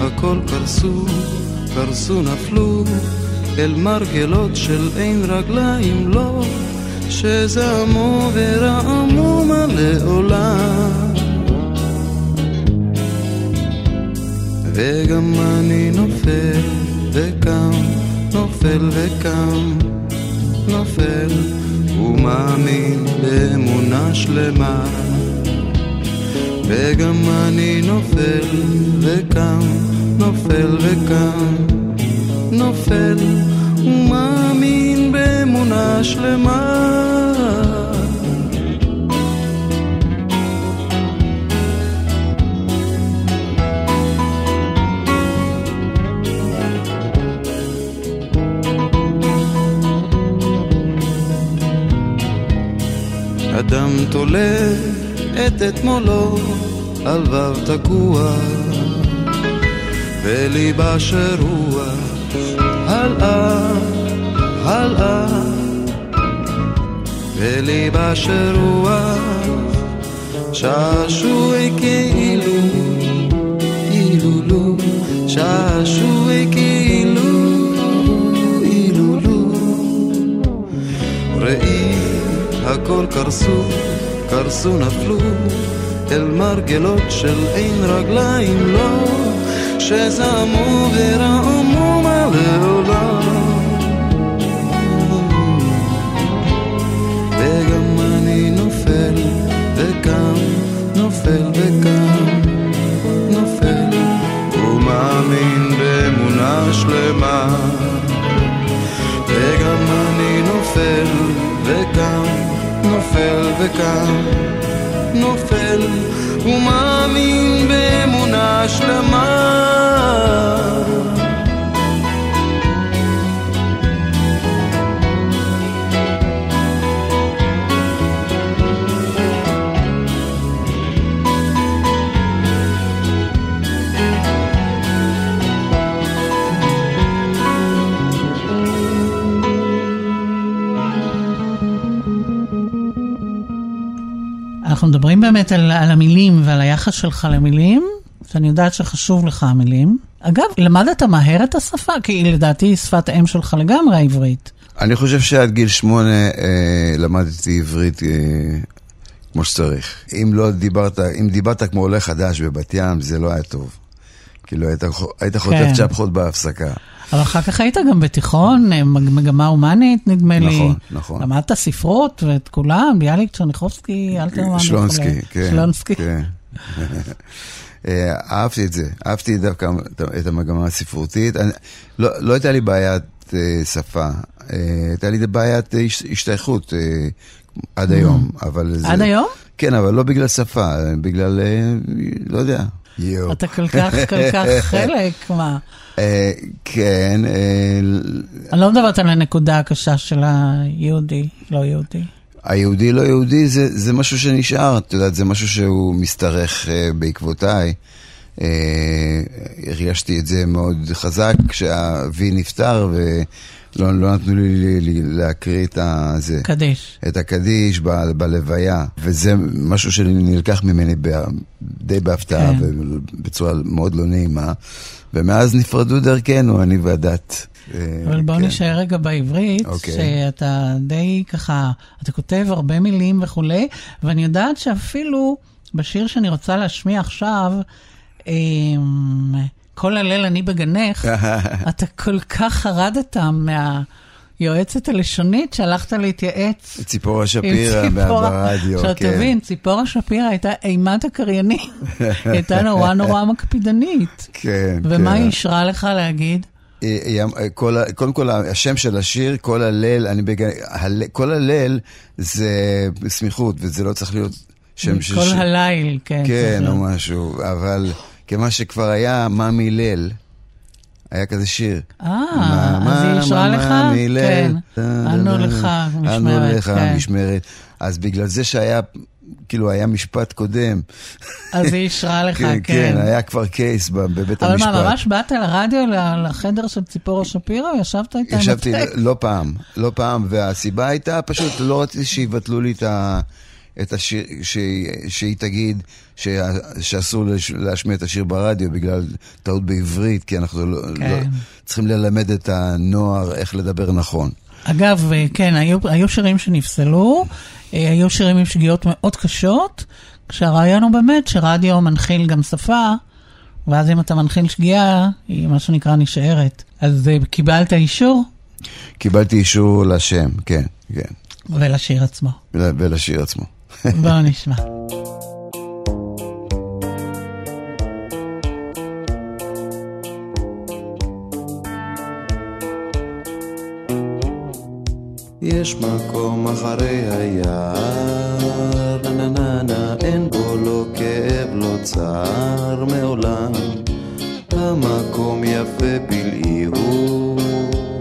הכל קרסו קרסו נפלו אל מרגלות של אין רגליים לו, שזעמו ורעמו מלא עולם. וגם אני נופל וקם, נופל וקם, נופל ומאמין באמונה שלמה. וגם אני נופל וקם, נופל וקם, נופל ומאמין באמונה שלמה. אדם תולה את אתמולו על וו תקוע בליבה של רוח הלאה, הלאה. בליבה של רוח שעשועי כאילו אילולו שעשועי כאילו אילולו ראי הכל קרסו קרסו נפלו. אל מרגלות של אין רגליים לו שזעמו ורעמו מלא עולם וגם אני נופל וקם נופל וקם נופל. ומאמין באמונה שלמה. וגם אני נופל וקם נופל וקם, נופל ומאמין באמונה שלמה. אנחנו מדברים באמת על, על המילים ועל היחס שלך למילים, שאני יודעת שחשוב לך המילים. אגב, למדת מהר את השפה? כי לדעתי היא שפת האם שלך לגמרי העברית. אני חושב שעד גיל שמונה אה, למדתי עברית אה, כמו שצריך. אם לא דיברת, אם דיברת כמו עולה חדש בבת ים, זה לא היה טוב. כאילו, היית, היית חוטף כן. צ'פחות בהפסקה. אבל אחר כך היית גם בתיכון, אה, מג- מגמה הומנית, נדמה לי. נכון, נכון. למדת ספרות ואת כולם, ביאליק צ'רניחובסקי, אלתרמן. שלונסקי. כן. שלונסקי. כן. אה, אהבתי את זה, אהבתי דווקא את- המגמה הספרותית. לא לא הייתה לי בעיית אה, שפה, הייתה לי בעיית הש- השתייכות עד היום. Mm. עד היום? כן, אבל לא בגלל שפה, בגלל, לא יודע. יואו. אתה כל כך, כל כך חלק, מה? אה, כן, אה, אני לא מדברת על הנקודה הקשה של היהודי, לא יהודי. היהודי לא יהודי זה, זה משהו שנשאר, את יודעת, זה משהו שהוא משתרך אה, בעקבותיי. אה, הרגשתי את זה מאוד חזק כשאבי נפטר ולא לא נתנו לי, לי להקריא את, הזה, קדיש. את הקדיש ב, בלוויה, וזה משהו שנלקח ממני ב, די בהפתעה כן. ובצורה מאוד לא נעימה, ומאז נפרדו דרכנו, אני והדת. אה, אבל בוא כן. נשאר רגע בעברית, אוקיי. שאתה די ככה, אתה כותב הרבה מילים וכולי, ואני יודעת שאפילו בשיר שאני רוצה להשמיע עכשיו, אמ, כל הליל אני בגנך, אתה כל כך חרדת מהיועצת הלשונית שהלכת להתייעץ. ציפורה שפירא. ברדיו, עכשיו כן. תבין, ציפורה שפירא הייתה אימת הקריינים. היא הייתה נורא נורא מקפידנית. כן, ומה כן. היא אישרה לך להגיד? אמ- כל, קודם כל, השם של השיר, כל הלל, אני בג... הל... כל הלל זה סמיכות, וזה לא צריך להיות שם של... כל הליל, כן. כן, או. משהו, אבל כמה שכבר היה מאמי ליל, היה כזה שיר. אה, אז היא אישרה לך? כן. טה- לך משמרת, לך כן. משמרת. אז בגלל זה שהיה, כאילו, היה משפט קודם. אז היא אישרה לך, כן, כן. כן, היה כבר קייס בבית אבל המשפט. מה, ממש באת לרדיו, לחדר של ציפורה שפירא, וישבת איתה עם ישבתי? לא פעם, לא פעם, והסיבה הייתה פשוט לא רציתי שיבטלו לי את, ה, את השיר, שהיא, שהיא תגיד שה, שאסור להשמיע את השיר ברדיו בגלל טעות בעברית, כי אנחנו לא, כן. לא, צריכים ללמד את הנוער איך לדבר נכון. אגב, אה, כן, היו, היו שירים שנפסלו, אה, היו שירים עם שגיאות מאוד קשות, כשהרעיון הוא באמת שרדיו מנחיל גם שפה, ואז אם אתה מנחיל שגיאה, היא מה שנקרא נשארת. אז אה, קיבלת אישור קיבלתי אישור לשם, כן, כן, ולשיר עצמו. ול- ולשיר עצמו. בואו נשמע. יש מקום אחרי היער, נה נה נה אין בו לא כאב, לא צער מעולם. המקום יפה פלאי הוא,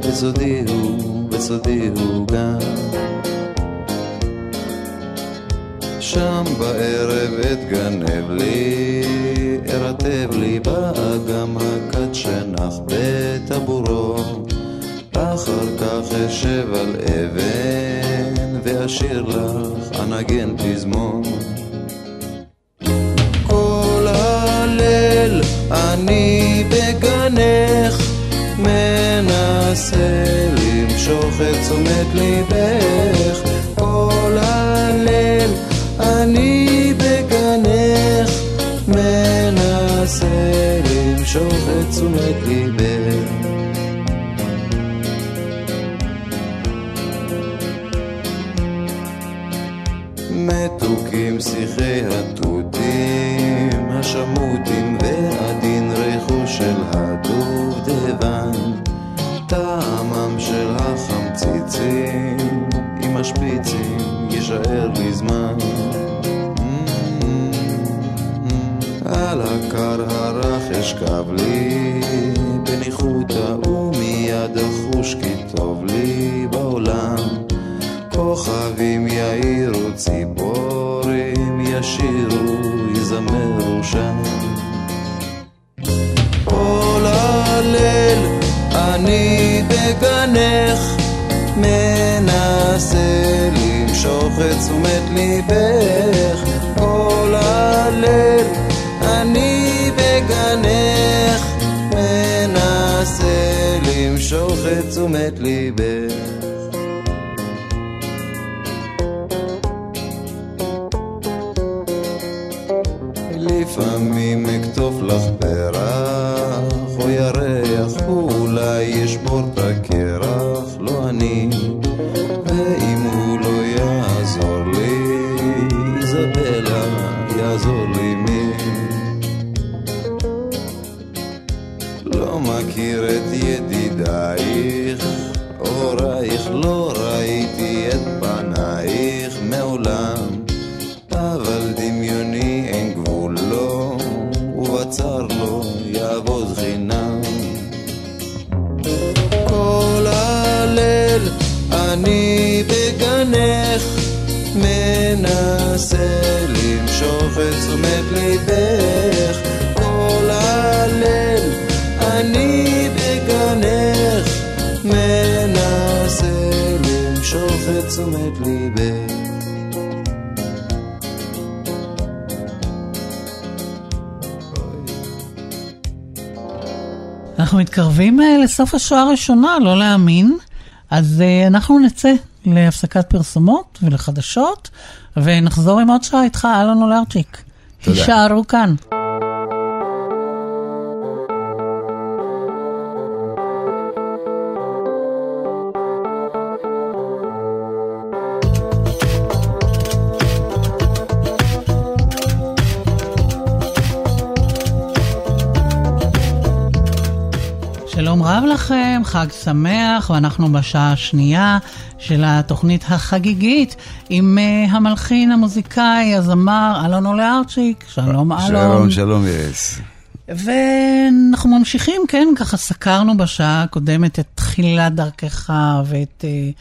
וסודי הוא, וסודי הוא גם. שם בערב אתגנב לי, ארטב לי באגם הכד שנח בטבורו. אחר כך אשב על אבן, ואשיר לך, אנגן פזמון. כל הליל אני בגנך, מנסה למשוך את תשומת ליבך. למשוך את תשומת ליבך. מתוקים שיחי התותים, השמוטים ועדין ריחו של הדובדבן, טעמם של החמציצים, עם השפיצים יישאר לי זמן. על הקר הרך אשכב לי. בניחותא ומיד אחוש כי טוב לי בעולם. כוכבים יאירו ציפורים ישירו יזמרו שם. כל הליל אני בגנך מנסה למשוך את תשומת ליבך. כל הליל מנסה למשוך את תשומת ליבך. לפעמים אכתוב לך פרח או ירח אולי ישבור את הקרח מכיר את ידידייך אורייך לא ראיתי את פנייך מעולם אבל דמיוני אין גבול לו, ובצר לו יעבוד חינם. כל הליל אני בגנך, מנסה למשוך את תשומת ליבך. את תשומת ליבך. אנחנו מתקרבים אה, לסוף השואה הראשונה, לא להאמין. אז אה, אנחנו נצא להפסקת פרסומות ולחדשות, ונחזור עם עוד שעה איתך, אלון אולרצ'יק. תודה. תישארו כאן. חג שמח, ואנחנו בשעה השנייה של התוכנית החגיגית עם uh, המלחין, המוזיקאי, הזמר אלון אולארצ'יק. שלום אלון. שלום, שלום איריס. ואנחנו ממשיכים, כן, ככה סקרנו בשעה הקודמת את תחילת דרכך ואת uh,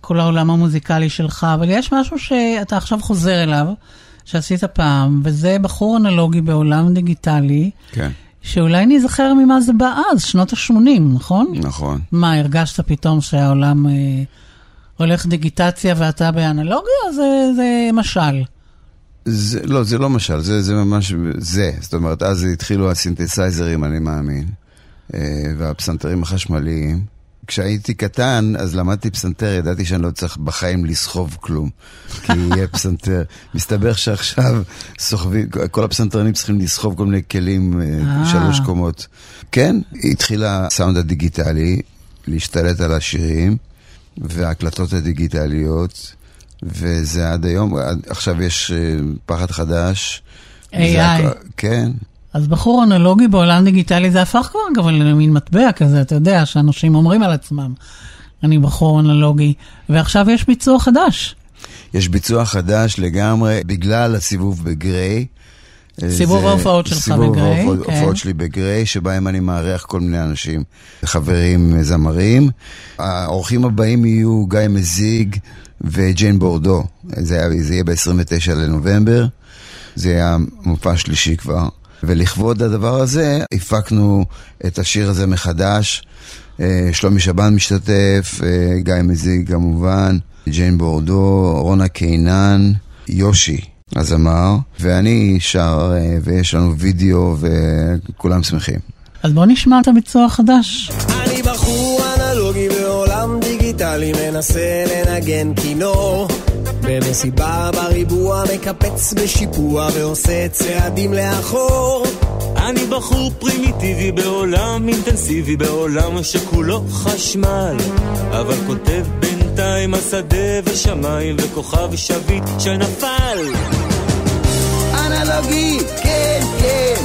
כל העולם המוזיקלי שלך, אבל יש משהו שאתה עכשיו חוזר אליו, שעשית פעם, וזה בחור אנלוגי בעולם דיגיטלי, כן, שאולי ניזכר ממה זה בא אז, שנות ה-80, נכון? נכון. מה, הרגשת פתאום שהעולם אה, הולך דיגיטציה ואתה באנלוגיה, זה, זה משל. זה, לא, זה לא משל, זה, זה ממש זה. זאת אומרת, אז התחילו הסינתסייזרים, אני מאמין, אה, והפסנתרים החשמליים. כשהייתי קטן, אז למדתי פסנתר, ידעתי שאני לא צריך בחיים לסחוב כלום, כי יהיה פסנתר. מסתבר שעכשיו סוחבים, כל הפסנתרנים צריכים לסחוב כל מיני כלים, אה, אה. שלוש קומות. כן, התחיל הסאונד הדיגיטלי להשתלט על השירים, וההקלטות הדיגיטליות, וזה עד היום, עכשיו יש אה, פחד חדש. AI. הכ- כן, אז בחור אנלוגי בעולם דיגיטלי זה הפך כבר גם למין מטבע כזה, אתה יודע, שאנשים אומרים על עצמם, אני בחור אנלוגי, ועכשיו יש ביצוע חדש. יש ביצוע חדש לגמרי בגלל הסיבוב בגריי. סיבוב ההופעות שלך סיבוב בגריי, ההופעות- כן. ההופעות שלי בגריי, שבהם אני מארח כל מיני אנשים, חברים זמרים. האורחים הבאים יהיו גיא מזיג וג'יין בורדו. זה, היה- זה יהיה ב-29 לנובמבר. זה היה המופע השלישי כבר. ולכבוד הדבר הזה, הפקנו את השיר הזה מחדש. אה, שלומי שבן משתתף, אה, גיא מזיג כמובן, ג'יין בורדו, רונה קינן, יושי, הזמר, ואני שר, אה, ויש לנו וידאו וכולם שמחים. אז בוא נשמע את הביצוע החדש. אני בחור אנלוגי בעולם דיגיטלי מנסה לנגן כינור במסיבה בריבוע מקפץ בשיפוע ועושה צעדים לאחור אני בחור פרימיטיבי בעולם אינטנסיבי, בעולם שכולו חשמל, אבל כותב בינתיים השדה ושמיים וכוכב שביט שנפל. אנלוגי, כן, כן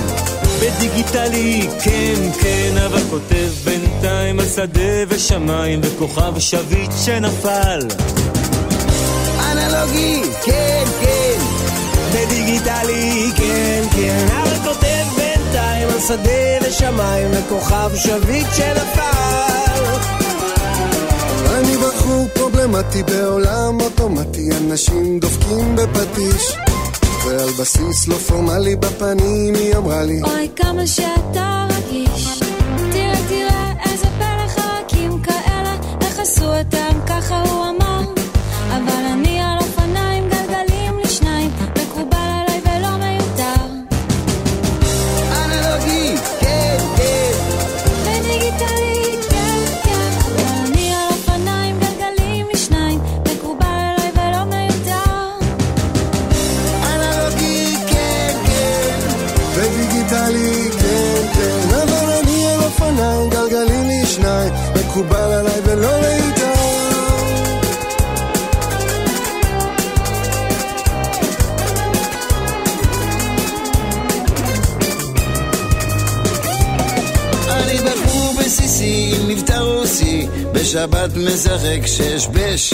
בדיגיטלי, כן, כן, אבל כותב בינתיים השדה ושמיים וכוכב שביט שנפל. אנלוגי, כן, כן בדיגיטלי, כן, כן אבל כותב בינתיים על שדה ושמיים וכוכב שביט שנפל אני בחור פרובלמטי בעולם אוטומטי, אנשים דופקים בפטיש ועל בסיס לא פורמלי בפנים היא אמרה לי אוי כמה שאתה רגיש תראה תראה איזה פלא חרקים כאלה איך עשו אותם ככה הוא אמר אבל אני מקובל עליי ולא מיותר אני בחור בסיסי עם מבטא רוסי בשבת משחק שש בש.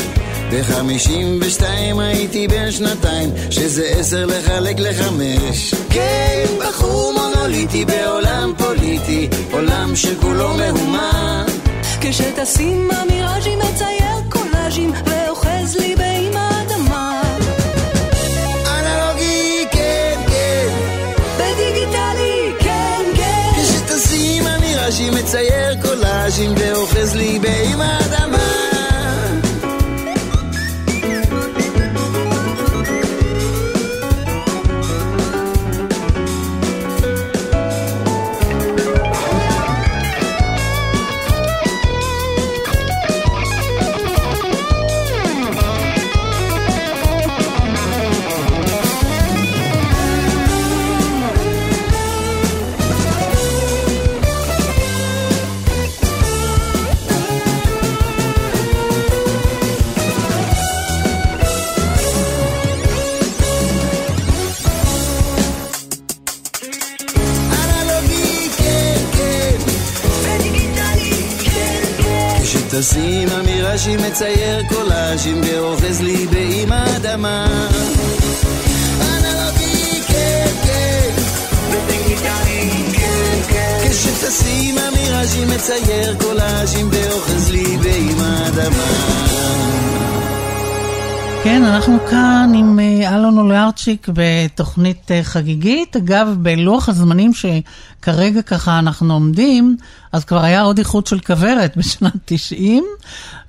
בחמישים ושתיים הייתי בן שנתיים שזה עשר לחלק לחמש. כן, בחור מונוליטי בעולם פוליטי עולם שכולו מהומה כשטסים המיראז'י מצייר קולאז'ים ואוחז לי אנלוגי, כן, כן. כן מצייר קולאז'ים ואוחז לי באם האדמה כשטסים המיראז'י מצייר קולאז'ים ואוחז לי האדמה אנלוגי, כן, כן. כשטסים המיראז'י מצייר קולאז'ים ואוחז לי האדמה אנלוגי, כן, אנחנו כאן עם אה, אלון אוליארצ'יק בתוכנית אה, חגיגית. אגב, בלוח הזמנים שכרגע ככה אנחנו עומדים, אז כבר היה עוד איחוד של כוורת בשנת 90,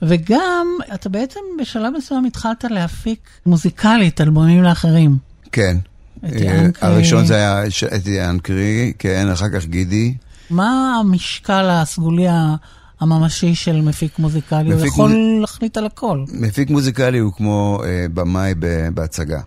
וגם אתה בעצם בשלב מסוים התחלת להפיק מוזיקלית אלבומים לאחרים. כן. אה. הראשון זה היה את ינקרי, כן, אחר כך גידי. מה המשקל הסגולי הממשי של מפיק מוזיקלי? הוא מפיק יכול מוז- להחליט על הכל. מפיק מוזיקלי הוא כמו אה, במאי בהצגה.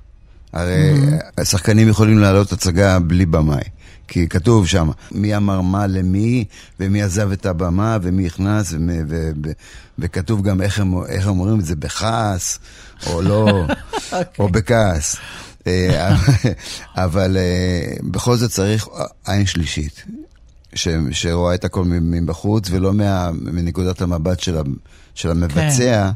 הרי השחקנים יכולים להעלות הצגה בלי במאי. כי כתוב שם מי אמר מה למי, ומי עזב את הבמה, ומי נכנס, ומי, ו, ו, וכתוב גם איך הם, איך הם אומרים את זה, בכעס, או לא, או בכעס. אה, אבל אה, בכל זאת צריך עין שלישית, ש, שרואה את הכל מבחוץ, ולא מה, מנקודת המבט של, ה, של המבצע,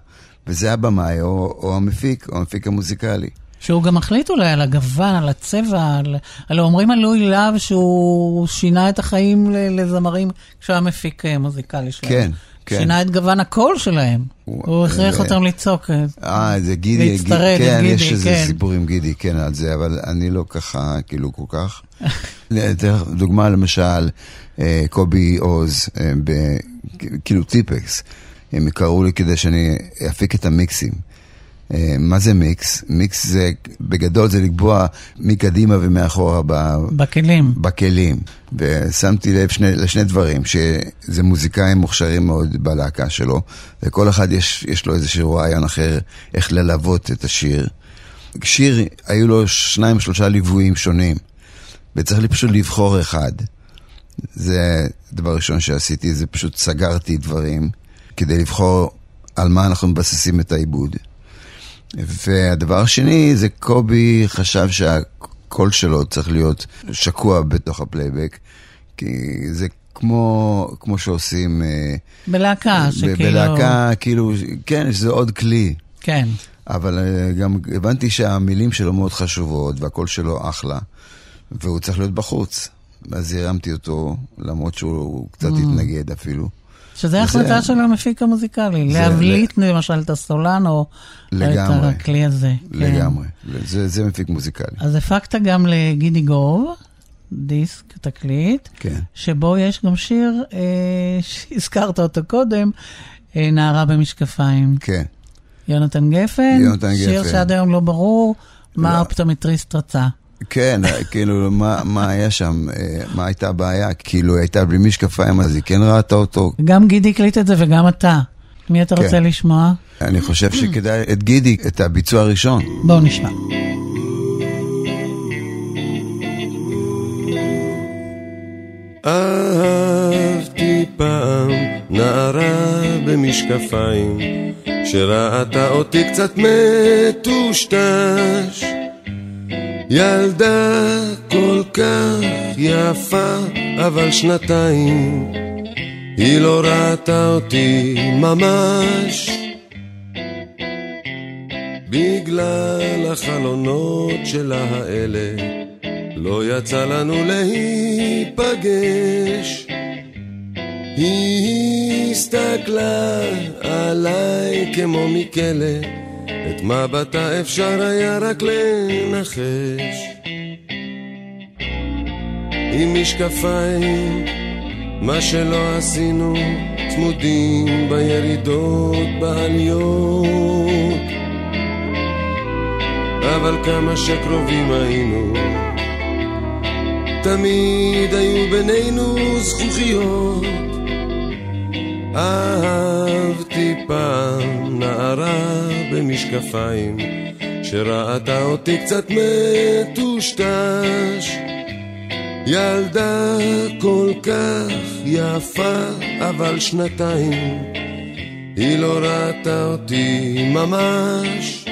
וזה הבמאי, או, או המפיק, או המפיק המוזיקלי. שהוא גם מחליט אולי על הגוון, על הצבע, על... הלוא אומרים על לואי להב שהוא שינה את החיים לזמרים כשהוא היה מפיק אה, מוזיקלי שלהם. כן, כן. שינה את גוון הקול שלהם. הוא הכריח זה- אותם לצעוק. אה, אה, זה גידי, להצטרד, גידי, כן, גידי, יש איזה כן. סיפור עם גידי, כן, על זה, אבל אני לא ככה, כאילו, כל כך. דוגמה, למשל, אה, קובי עוז, אה, ב- כאילו טיפקס, הם קראו לי כדי שאני אפיק את המיקסים. אה, מה זה מיקס? מיקס זה, בגדול זה לקבוע מקדימה ומאחורה ב- בכלים. בכלים. ושמתי לב שני, לשני דברים, שזה מוזיקאים מוכשרים מאוד בלהקה שלו, וכל אחד יש, יש לו איזשהו רעיון אחר איך ללוות את השיר. שיר, היו לו שניים שלושה ליוויים שונים, וצריך לי פשוט לבחור אחד. זה הדבר הראשון שעשיתי, זה פשוט סגרתי דברים כדי לבחור על מה אנחנו מבססים את העיבוד. והדבר השני זה קובי חשב שהקול שלו צריך להיות שקוע בתוך הפלייבק, כי זה כמו, כמו שעושים... אה, בלהקה, ב- שכאילו... בלהקה, כאילו, כן, שזה עוד כלי. כן. אבל אה, גם הבנתי שהמילים שלו מאוד חשובות, והקול שלו אחלה, והוא צריך להיות בחוץ. אז הרמתי אותו, למרות שהוא קצת Mm. התנגד אפילו. שזה החלטה של המפיק המוזיקלי, זה- להבליט למשל את הסולן או לגמרי. את הכלי הזה. כן. לגמרי. זה, זה מפיק מוזיקלי. אז הפקת גם לגידי גוב, דיסק, תקליט, כן. שבו יש גם שיר אה, שהזכרת אותו קודם, אה, נערה במשקפיים. כן. יונתן גפן, יונתן שיר גפן. שעד היום לא ברור מה האופטומטריסט רצה. כן, כאילו, מה, מה היה שם, אה, מה הייתה הבעיה? כאילו, היא הייתה בלי משקפיים, אז היא כן ראתה אותו. גם גידי הקליט את זה וגם אתה. מי אתה כן. רוצה לשמוע? אני חושב שכדאי את גידי, את הביצוע הראשון. בואו נשמע. אהבתי פעם נערה במשקפיים שראתה אותי קצת מטושטש ילדה כל כך יפה אבל שנתיים היא לא ראתה אותי ממש בגלל החלונות שלה האלה לא יצא לנו להיפגש. היא הסתכלה עליי כמו מכלא, את מבטה אפשר היה רק לנחש. עם משקפיים, מה שלא עשינו, צמודים בירידות, בעליות. אבל כמה שקרובים היינו, תמיד היו בינינו זכוכיות. אהבתי פעם נערה במשקפיים, שראתה אותי קצת מטושטש. ילדה כל כך יפה, אבל שנתיים, היא לא ראתה אותי ממש.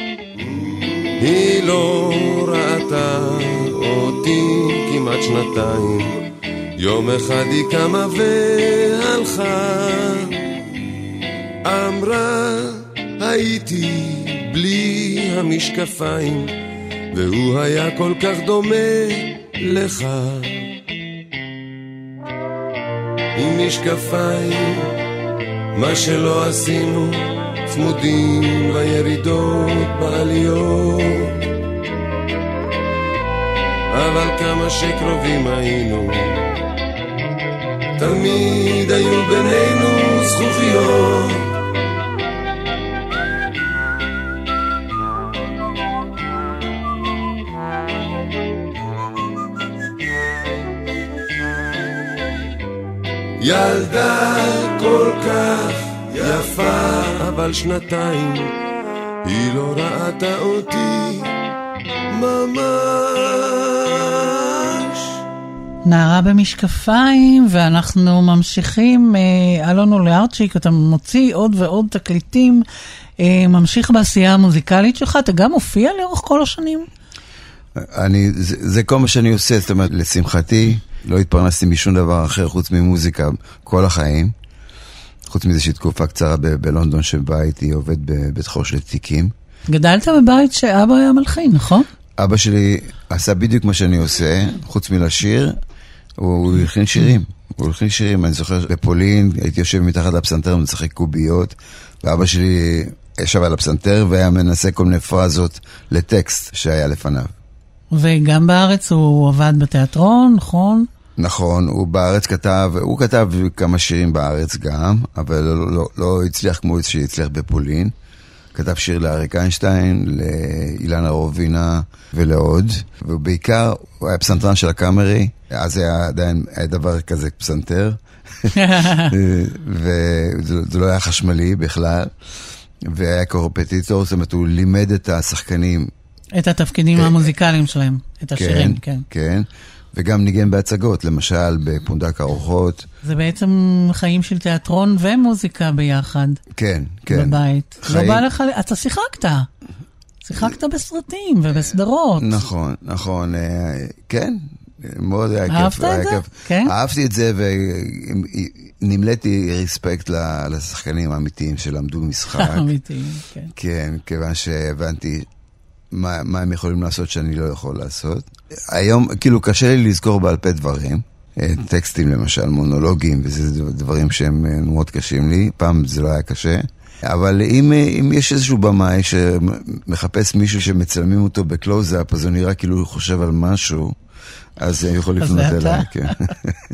היא לא ראתה אותי כמעט שנתיים. יום אחד היא קמה והלכה, אמרה הייתי בלי המשקפיים, והוא היה כל כך דומה לך. עם משקפיים, מה שלא עשינו, צמודים בירידות, בעליות. אבל כמה שקרובים היינו, תמיד היו בינינו זכוכיות. ילדה כל כך יפה, אבל שנתיים היא לא ראתה אותי ממש. נערה במשקפיים, ואנחנו ממשיכים, אה, אלון אוליארצ'יק, אתה מוציא עוד ועוד תקליטים, אה, ממשיך בעשייה המוזיקלית שלך, אתה גם מופיע לאורך כל השנים? אני, זה, זה כל מה שאני עושה, זאת אומרת, לשמחתי, לא התפרנסתי משום דבר אחר חוץ ממוזיקה כל החיים. חוץ מזה שהיא תקופה קצרה ב- בלונדון שבה הייתי עובד בבית חור של תיקים. גדלת בבית שאבא היה מלחין, נכון? אבא שלי עשה בדיוק מה שאני עושה, חוץ מלשיר, הוא, הוא הלחין שירים. הוא הלחין שירים, אני זוכר בפולין, הייתי יושב מתחת לפסנתר ומשחק קוביות, ואבא שלי ישב על הפסנתר והיה מנסה כל מיני פרזות לטקסט שהיה לפניו. וגם בארץ הוא עבד בתיאטרון, נכון? נכון, הוא בארץ כתב, הוא כתב כמה שירים בארץ גם, אבל לא, לא, לא הצליח כמו שהצליח בפולין. כתב שיר לאריק איינשטיין, לאילנה רובינה ולעוד, ובעיקר הוא היה פסנתרן של הקאמרי, אז היה עדיין, היה דבר כזה פסנתר, וזה לא היה חשמלי בכלל, והיה קורפטיטור, זאת אומרת, הוא לימד את השחקנים. את התפקידים המוזיקליים שלהם, את השירים, כן. כן, וגם ניגן בהצגות, למשל בפונדק ארוחות. זה בעצם חיים של תיאטרון ומוזיקה ביחד. כן, כן. בבית. חיים- לא בא לך, אתה שיחקת. שיחקת בסרטים ובסדרות. נכון, נכון, אה, כן, מאוד היה כיף. אהבת את זה? כיף. כן? אהבתי את זה ונמלאתי רספקט לשחקנים האמיתיים שלמדו משחק. אמיתיים, כן. כן, כיוון שהבנתי מה, מה הם יכולים לעשות שאני לא יכול לעשות. היום, כאילו, קשה לי לזכור בעל פה דברים. אה, טקסטים למשל, מונולוגים, וזה דברים שהם אה, מאוד קשים לי. פעם זה לא היה קשה. אבל אם, אה, אם יש איזשהו במאי שמחפש מישהו שמצלמים אותו בקלוזאפ, אז הוא נראה כאילו הוא חושב על משהו, אז הוא יכול לפנות. אליי. כן.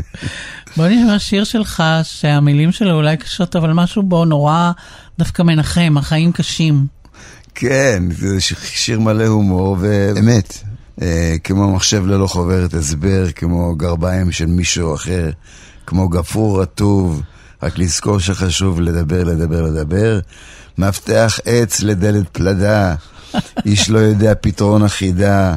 בוא נשמע שיר שלך, שהמילים שלו אולי קשות, אבל משהו בו נורא דווקא מנחם, החיים קשים. כן, זה שיר מלא הומור ואמת. אה, כמו מחשב ללא חוברת הסבר, כמו גרביים של מישהו אחר, כמו גפרור רטוב, רק לזכור שחשוב לדבר, לדבר, לדבר. מפתח עץ לדלת פלדה, איש לא יודע פתרון אחידה,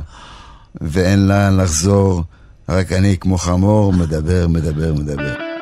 ואין לאן לחזור, רק אני כמו חמור, מדבר, מדבר, מדבר.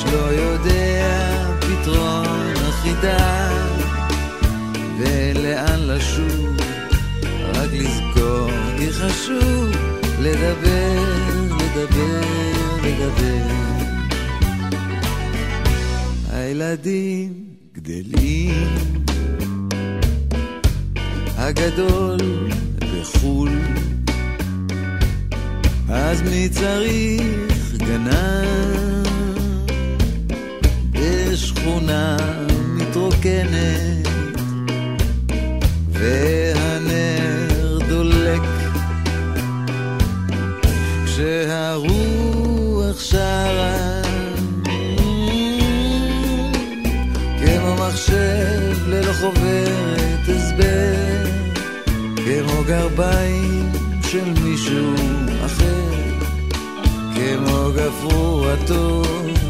איש לא יודע פתרון אחידה. ולאן לשוב, רק לזכור כי חשוב לדבר, לדבר, לדבר. הילדים גדלים, הגדול בחו"ל, אז מי צריך גנב בשכונה מתרוקנת, והנר דולק. כשהרוח שרה כמו מחשב ללא חוברת הסבר כמו גרביים של מישהו אחר כמו גפרור הטוב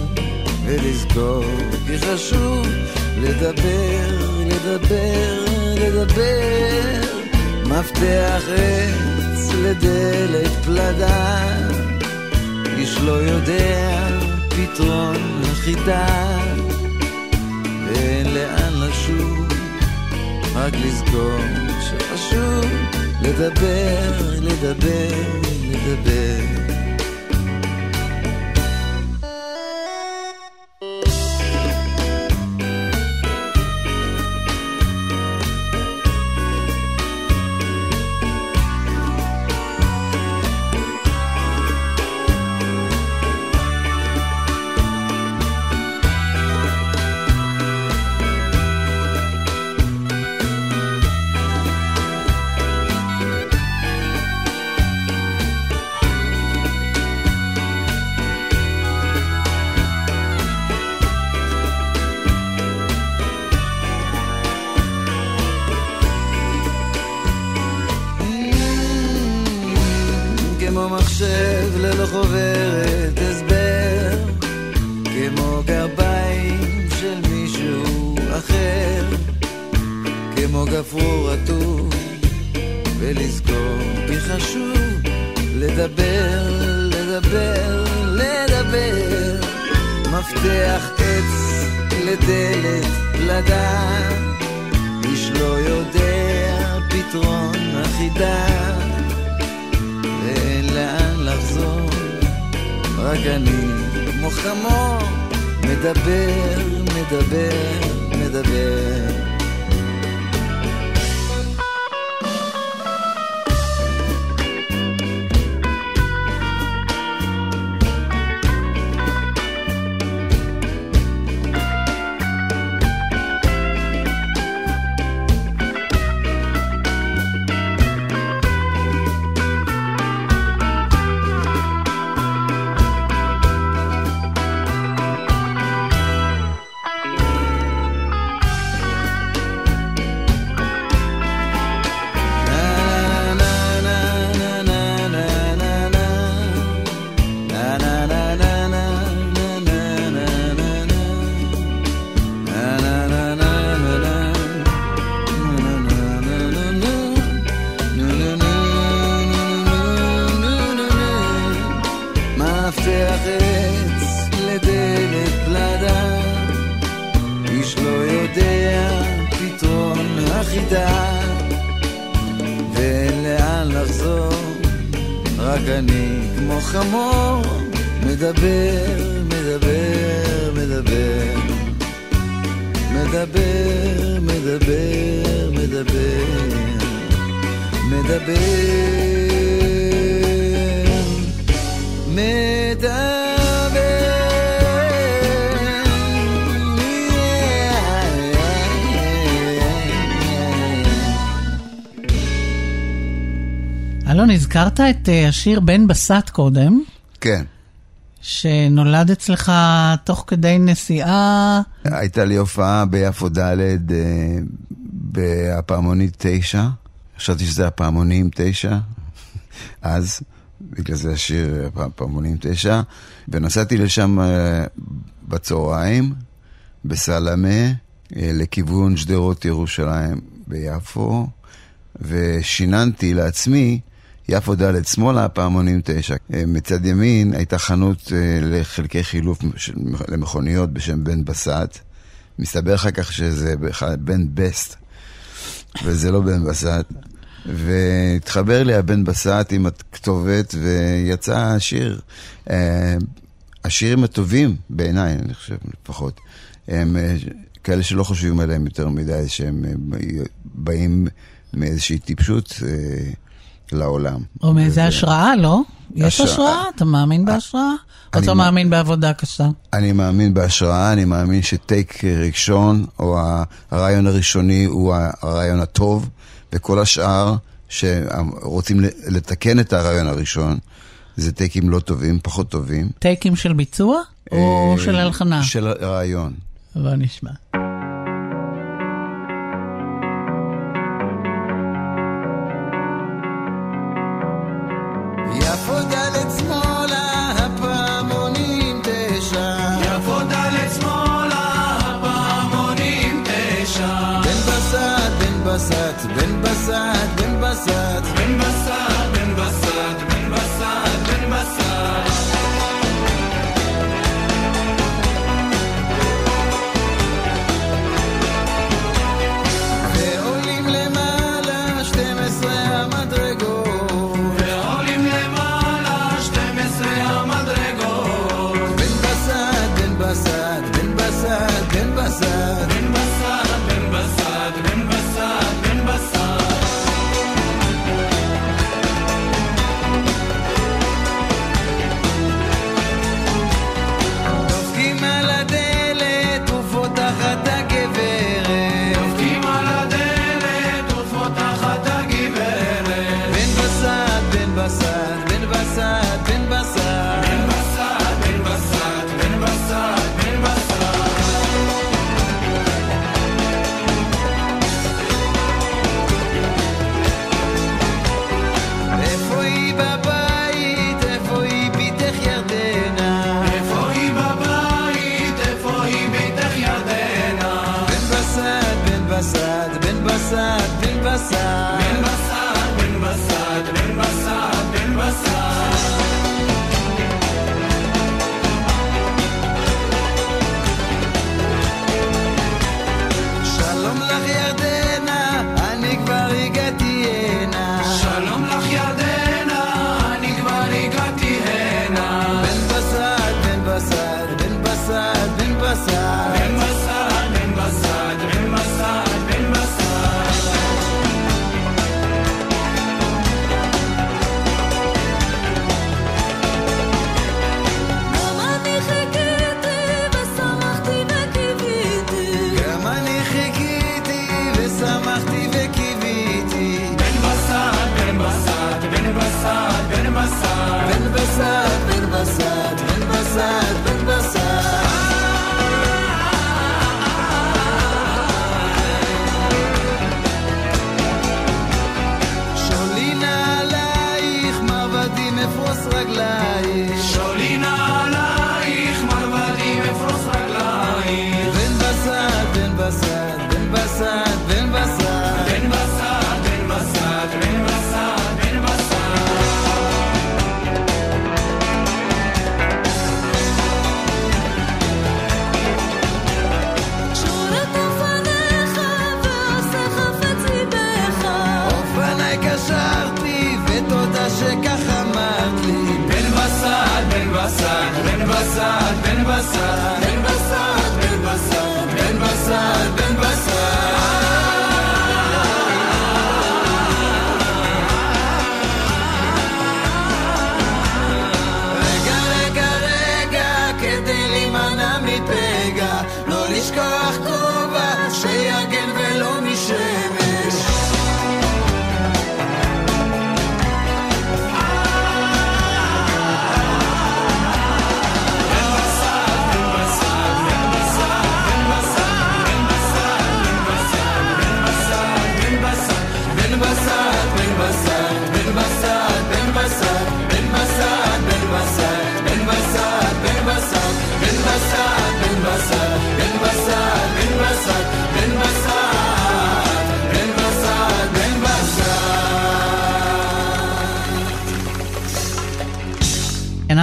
ולזכור כי חשוב לדבר, לדבר, לדבר. מפתח עץ לדלת פלדה איש לא יודע פתרון החידה ואין לאן לשוב רק לזכור שחשוב לדבר, לדבר, לדבר הזכרת את אה, השיר בן בסט קודם, כן. שנולד אצלך תוך כדי נסיעה. הייתה לי הופעה ביפו ד' אה, בהפעמונית תשע. חשבתי שזה הפעמונים תשע, אז, בגלל זה השיר הפעמונים תשע. ונסעתי לשם אה, בצהריים, בסלמה, אה, לכיוון שדרות ירושלים ביפו, ושיננתי לעצמי יפו ד' שמאלה, פעמונים 9. אה, מצד ימין הייתה חנות אה, לחלקי חילוף למכוניות בשם בן בסט. מסתבר אחר כך שזה בן בסט, וזה לא בן בסט. והתחבר לי הבן בסט עם הכתובת, ויצא השיר. אה, השירים הטובים, בעיניי, אני חושב, לפחות, הם כאלה שלא חושבים עליהם יותר מדי, שהם באים מאיזושהי טיפשות. לעולם. או מאיזה וזה... השראה, לא? יש השראה, אתה מאמין בהשראה? או אתה מאמין, מאמין בעבודה קשה? אני מאמין בהשראה, אני מאמין שטייק ראשון, או הרעיון הראשוני הוא הרעיון הטוב, וכל השאר שרוצים לתקן את הרעיון הראשון, זה טייקים לא טובים, פחות טובים. טייקים של ביצוע? או אה, של הלחנה? של רעיון. בוא נשמע.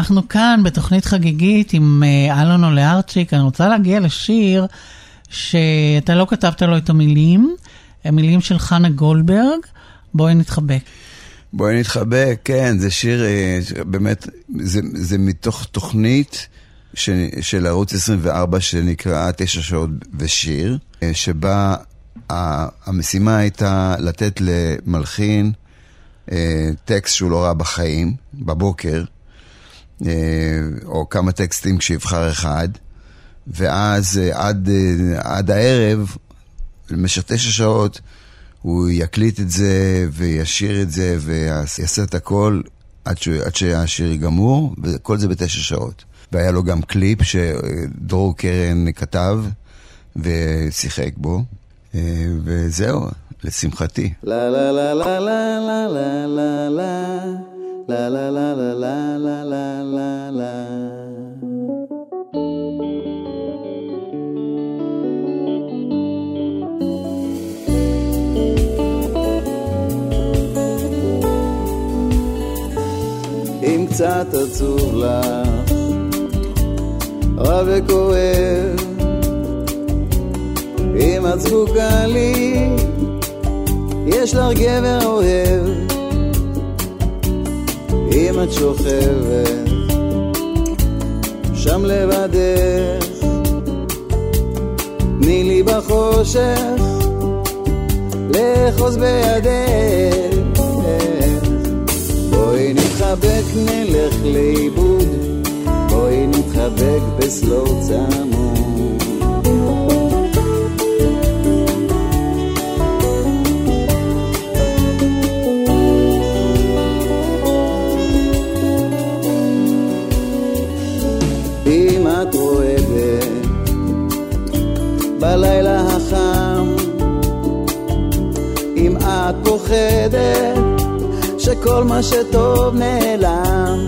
אנחנו כאן בתוכנית חגיגית עם אה, אלון אולארצ'יק. אני רוצה להגיע לשיר שאתה לא כתבת לו את המילים, המילים של חנה גולדברג, בואי נתחבק. בואי נתחבק, כן, זה שיר, אה, באמת, זה, זה מתוך תוכנית ש, של ערוץ 24 שנקראה תשע שעות ושיר, אה, שבה המשימה הייתה לתת למלחין טקסט שהוא לא ראה בחיים, בבוקר, או כמה טקסטים כשיבחר אחד, ואז אה, עד, אה, עד הערב, במשך תשע שעות, הוא יקליט את זה וישיר את זה ויעשה את הכל עד, ש... עד שהשיר גמור, וכל זה בתשע שעות. והיה לו גם קליפ שדרור קרן כתב ושיחק בו, אה, וזהו, לשמחתי. La la la la la la la la la La la la la la la la la. אם קצת עצוב לך, רע וכואב, אם את זקוקה לי, יש לך גבר אוהב, אם את שוכבת שם לבדך, תני לי בחושך לאחוז בידך. בואי נתחבק נלך לאיבוד, בואי נתחבק בסלואו צמוד. את פוחדת שכל מה שטוב נעלם,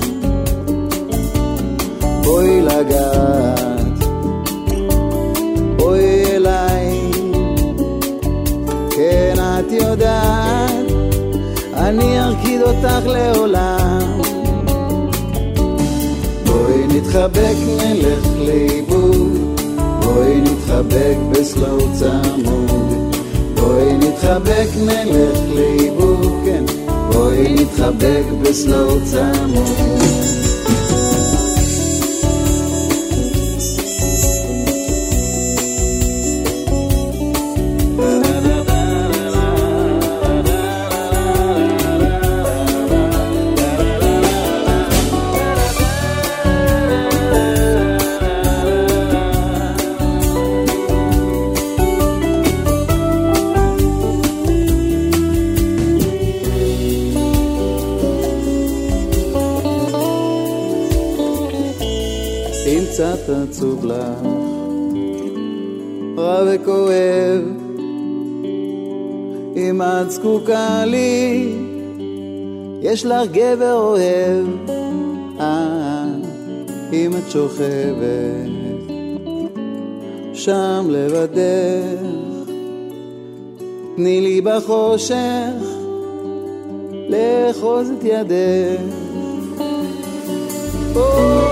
בואי לגעת, בואי אליי, כן את יודעת, אני ארקיד אותך לעולם. בואי נתחבק נלך לאיבוד, בואי נתחבק בסלואו צמוד. בואי נתחבק נלך לאיבוד, כן, בואי נתחבק בסלואו צמוד. עצוב לך, רע וכואב, אם את זקוקה לי, יש לך גבר אוהב, אה, אם את שוכבת שם לבדך, תני לי בחושך לאחוז את ידך. בואי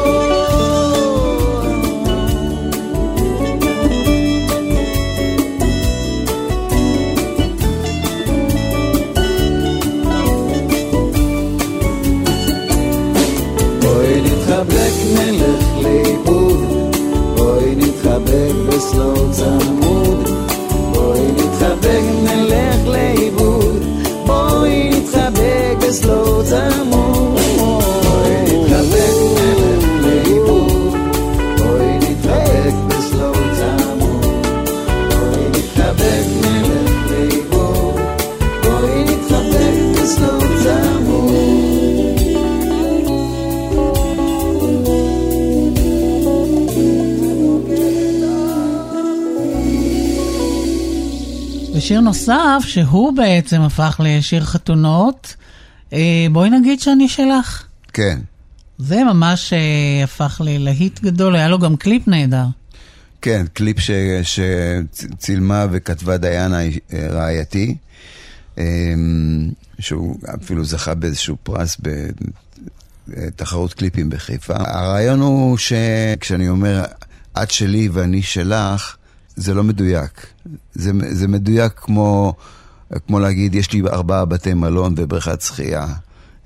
נתחבק נלך לאיבוד, בואי נתחבק בסלואו צמוד, בואי נתחבק נלך לאיבוד, בואי נתחבק בסלואו צמוד, ושיר נוסף, שהוא בעצם הפך לשיר חתונות, אה, בואי נגיד שאני שלך. כן. זה ממש אה, הפך ללהיט גדול, היה לו גם קליפ נהדר. כן, קליפ ש- שצילמה וכתבה דיינה אה, רעייתי, שהוא אפילו זכה באיזשהו פרס בתחרות קליפים בחיפה. הרעיון הוא שכשאני אומר את שלי ואני שלך, זה לא מדויק. זה, זה מדויק כמו כמו להגיד, יש לי ארבעה בתי מלון ובריכת שחייה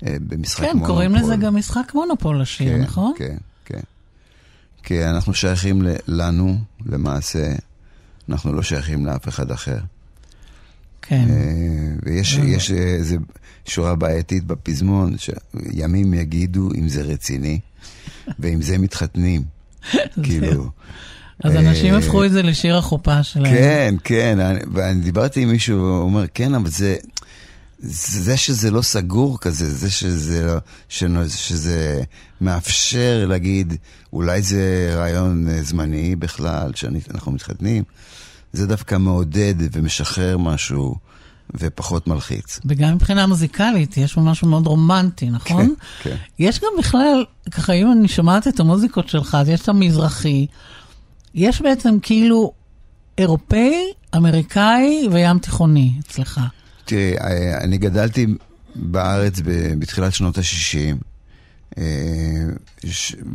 אה, במשחק כן, מונופול. קוראים לזה גם משחק מונופול לשיר, כן, נכון? כן, כן. כי אנחנו שייכים לנו, למעשה, אנחנו לא שייכים לאף אחד אחר. כן. אה, ויש יש איזו שורה בעייתית בפזמון, שימים יגידו אם זה רציני, ועם זה מתחתנים. כאילו... אז אנשים אה, הפכו את זה לשיר החופה שלהם. כן, כן, אני- ואני דיברתי עם מישהו, הוא אומר, כן, אבל זה, זה שזה לא סגור כזה, זה שזה, לא, שזה מאפשר להגיד, אולי זה רעיון אה, זמני בכלל, שאנחנו מתחתנים, זה דווקא מעודד ומשחרר משהו ופחות מלחיץ. וגם מבחינה מוזיקלית, יש בו משהו מאוד רומנטי, נכון? כן, כן. יש גם בכלל, ככה, אם אני שומעת את המוזיקות שלך, אז יש את המזרחי, יש בעצם כאילו אירופאי, אמריקאי וים תיכוני אצלך. תראי, אה, אני גדלתי בארץ בתחילת שנות ה-60,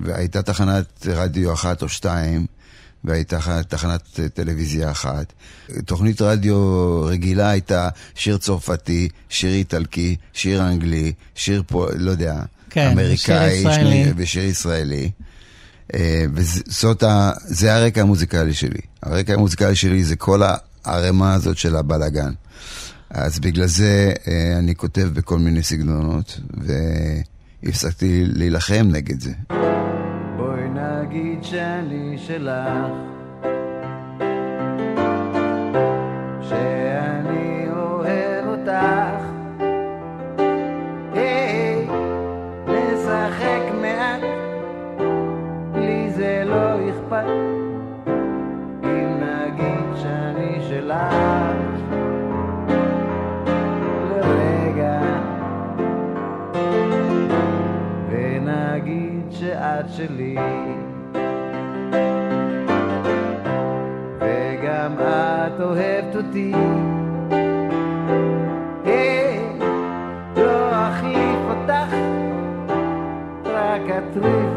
והייתה תחנת רדיו אחת או שתיים, והייתה תחנת אה, טלוויזיה אחת. תוכנית רדיו רגילה הייתה שיר צרפתי, שיר איטלקי, שיר אנגלי, שיר פה, לא יודע, כן, אמריקאי, ושיר ישראלי. ושיר ישראלי. אה, וזאת ה... זה הרקע המוזיקלי שלי. הרקע המוזיקלי שלי זה כל הערימה הזאת של הבלאגן. אז בגלל זה אה, אני כותב בכל מיני סגנונות, והפסקתי להילחם נגד זה. בואי נגיד שאני שלך שאת שלי. וגם את אוהבת אותי. היי, לא אחליף אותך רק אטריף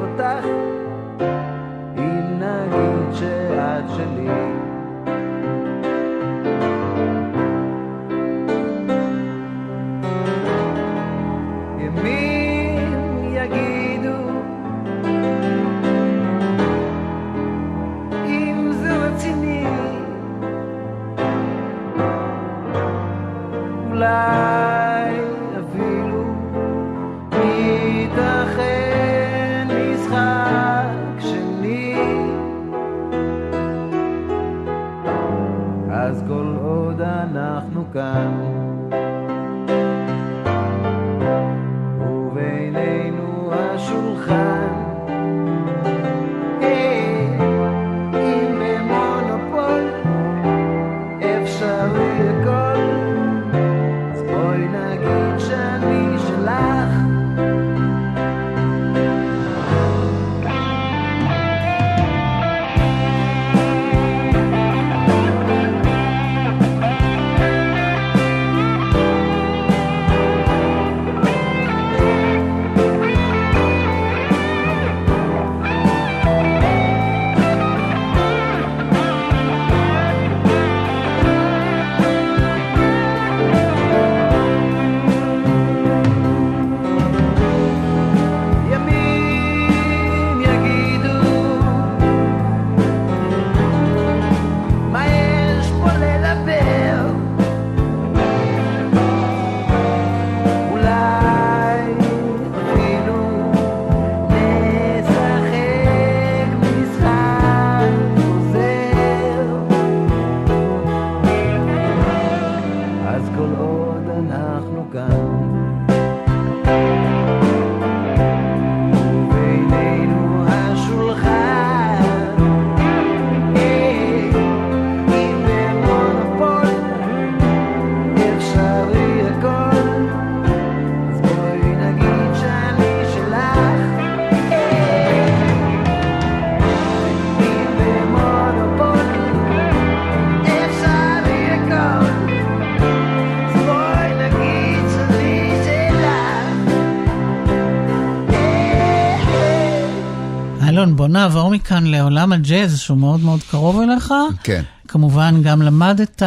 נעבור מכאן לעולם הג'אז, שהוא מאוד מאוד קרוב אליך. כן. כמובן גם למדת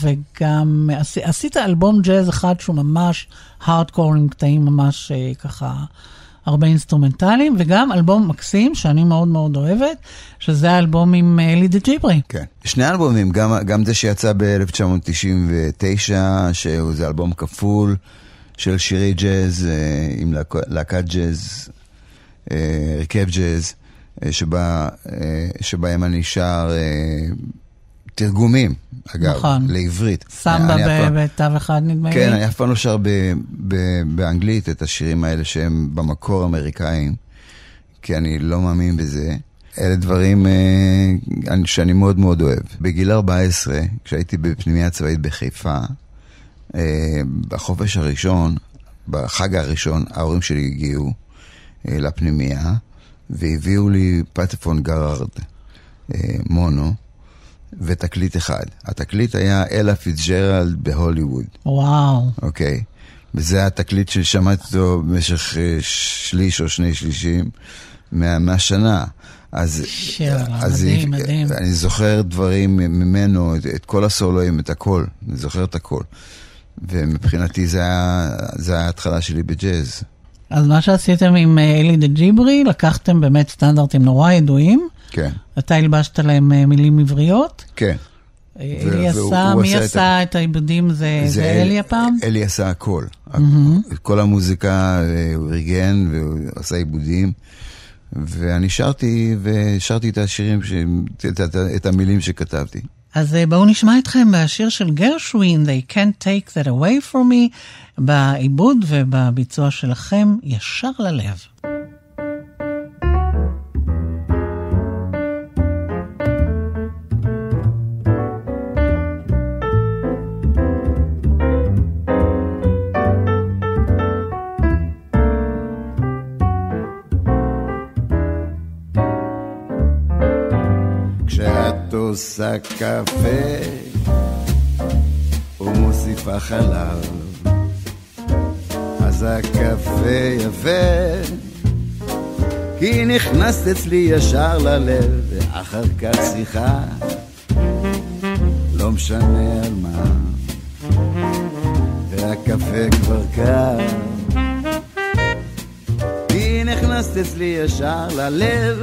וגם עשי, עשית אלבום ג'אז אחד שהוא ממש הארדקור עם קטעים ממש אה, ככה הרבה אינסטרומנטליים, וגם אלבום מקסים שאני מאוד מאוד אוהבת, שזה האלבום עם אה, אלי דג'יברי. כן. שני אלבומים, גם, גם זה שיצא ב-1999, שזה אלבום כפול של שירי ג'אז אה, עם להק- להקת ג'אז, אה, הרכב ג'אז, שבה, אה, שבהם אני שר אה, תרגומים, אגב, נכון. לעברית. סמבה בתו אחד נדמה לי. כן, אני אף פעם לא שר ב, ב, באנגלית את השירים האלה שהם במקור אמריקאים, כי אני לא מאמין בזה. אלה דברים אה, אני- שאני מאוד מאוד אוהב. בגיל 14, כשהייתי בפנימייה צבאית בחיפה, אה, בחופש הראשון, בחג הראשון, ההורים שלי הגיעו אה, לפנימייה, והביאו לי פטפון גרארד אה, מונו. ותקליט אחד. התקליט היה אלה פיצג'רלד בהוליווד. וואו. אוקיי. וזה התקליט ששמעתי אותו במשך אה, שליש או שני שלישים מה, מהשנה. אז, שירה, אז מדהים, היא- מדהים. אני זוכר דברים ממנו, את, את כל הסולואים, את הכל. אני זוכר את הכל. ומבחינתי זה היה ההתחלה שלי בג'אז. אז מה שעשיתם עם אה, אלי דה ג'יברי, לקחתם באמת סטנדרטים נורא ידועים. כן, אתה הלבשת להם אה, מילים עבריות. כן. אה, אלי עשה, מי עשה את העיבודים? זה זה אל- אלי הפעם? אלי עשה הכל. כל המוזיקה הוא ארגן והוא עשה עיבודים. ואני שרתי, ושרתי את השירים, ש... את, את, את המילים שכתבתי. אז אה, בואו נשמע אתכם בשיר של גרשווין, They Can't Take That Away From Me, בעיבוד ובביצוע שלכם, ישר ללב. עושה קפה ומוסיפה חלב אז הקפה יפה כי נכנסת אצלי ישר ללב ואחר כך שיחה. לא משנה על מה. והקפה כבר קר. כי נכנסת אצלי ישר ללב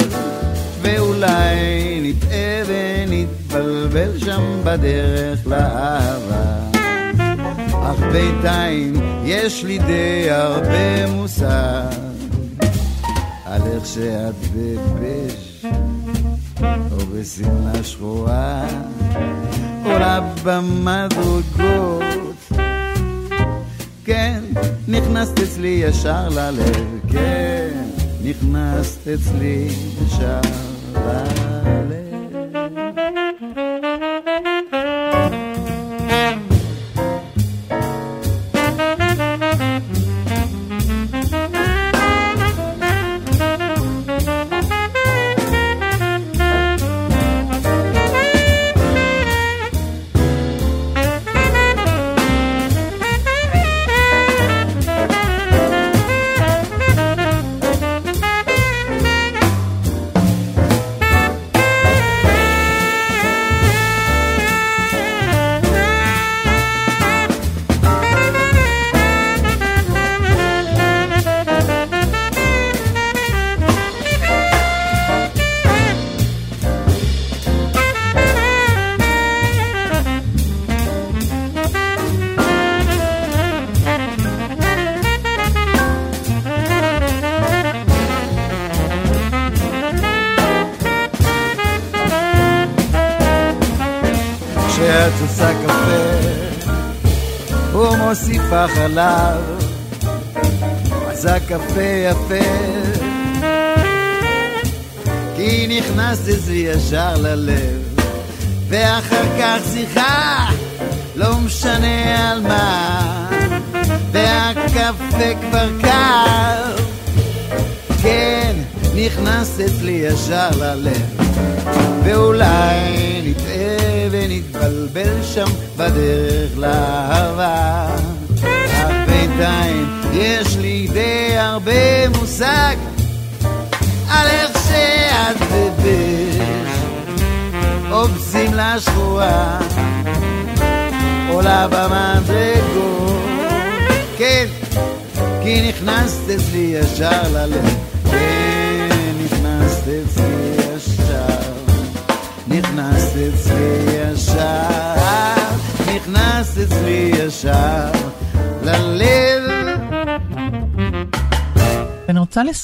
ואולי נטעה ונתבלבל שם בדרך לאהבה. אך בינתיים יש לי די הרבה מושג על איך שאת בבש או בשמלה שחורה. עולה במדרגות כן, נכנסת אצלי ישר ללב. כן, נכנסת אצלי ישר ללב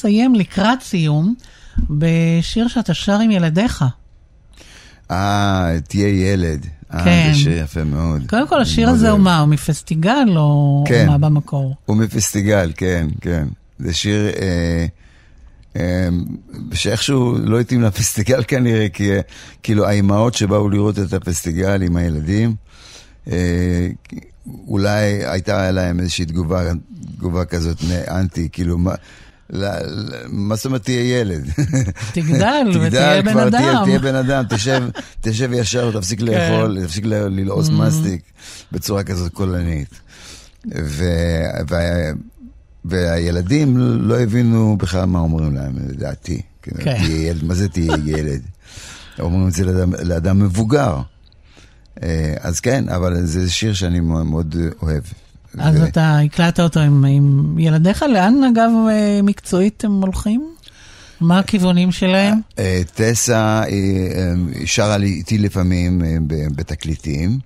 לסיים לקראת סיום בשיר שאתה שר עם ילדיך. אה, תהיה ילד. אה, כן. זה שיר יפה מאוד. קודם כל, השיר הזה הוא. מה, הוא מפסטיגל או כן. מה במקור? הוא מפסטיגל, כן, כן. זה שיר אה, אה, שאיכשהו לא התאים לפסטיגל כנראה, כי אה, כאילו האימהות שבאו לראות את הפסטיגל עם הילדים, אה, אולי הייתה להם איזושהי תגובה, תגובה כזאת אנטי, כאילו, מה... מה זאת אומרת תהיה ילד? תגדל ותהיה בן כבר, אדם. תהיה, תהיה בן אדם, תשב, ישר, תפסיק לאכול, תפסיק ללעוס Mm. מסטיק בצורה כזאת קולנית. והילדים לא הבינו בכלל מה אומרים להם, לדעתי. כאילו, כן. מה זה תהיה ילד? אומרים את זה לאדם, מבוגר. אה, אז כן, אבל זה שיר שאני מאוד אוהב. אז ו- אתה הקלטת אותו עם, עם ילדיך, לאן אגב אה, מקצועית הם הולכים? מה הכיוונים שלהם? אה, טסה היא אה, שרה לי איתי לפעמים בתקליטים.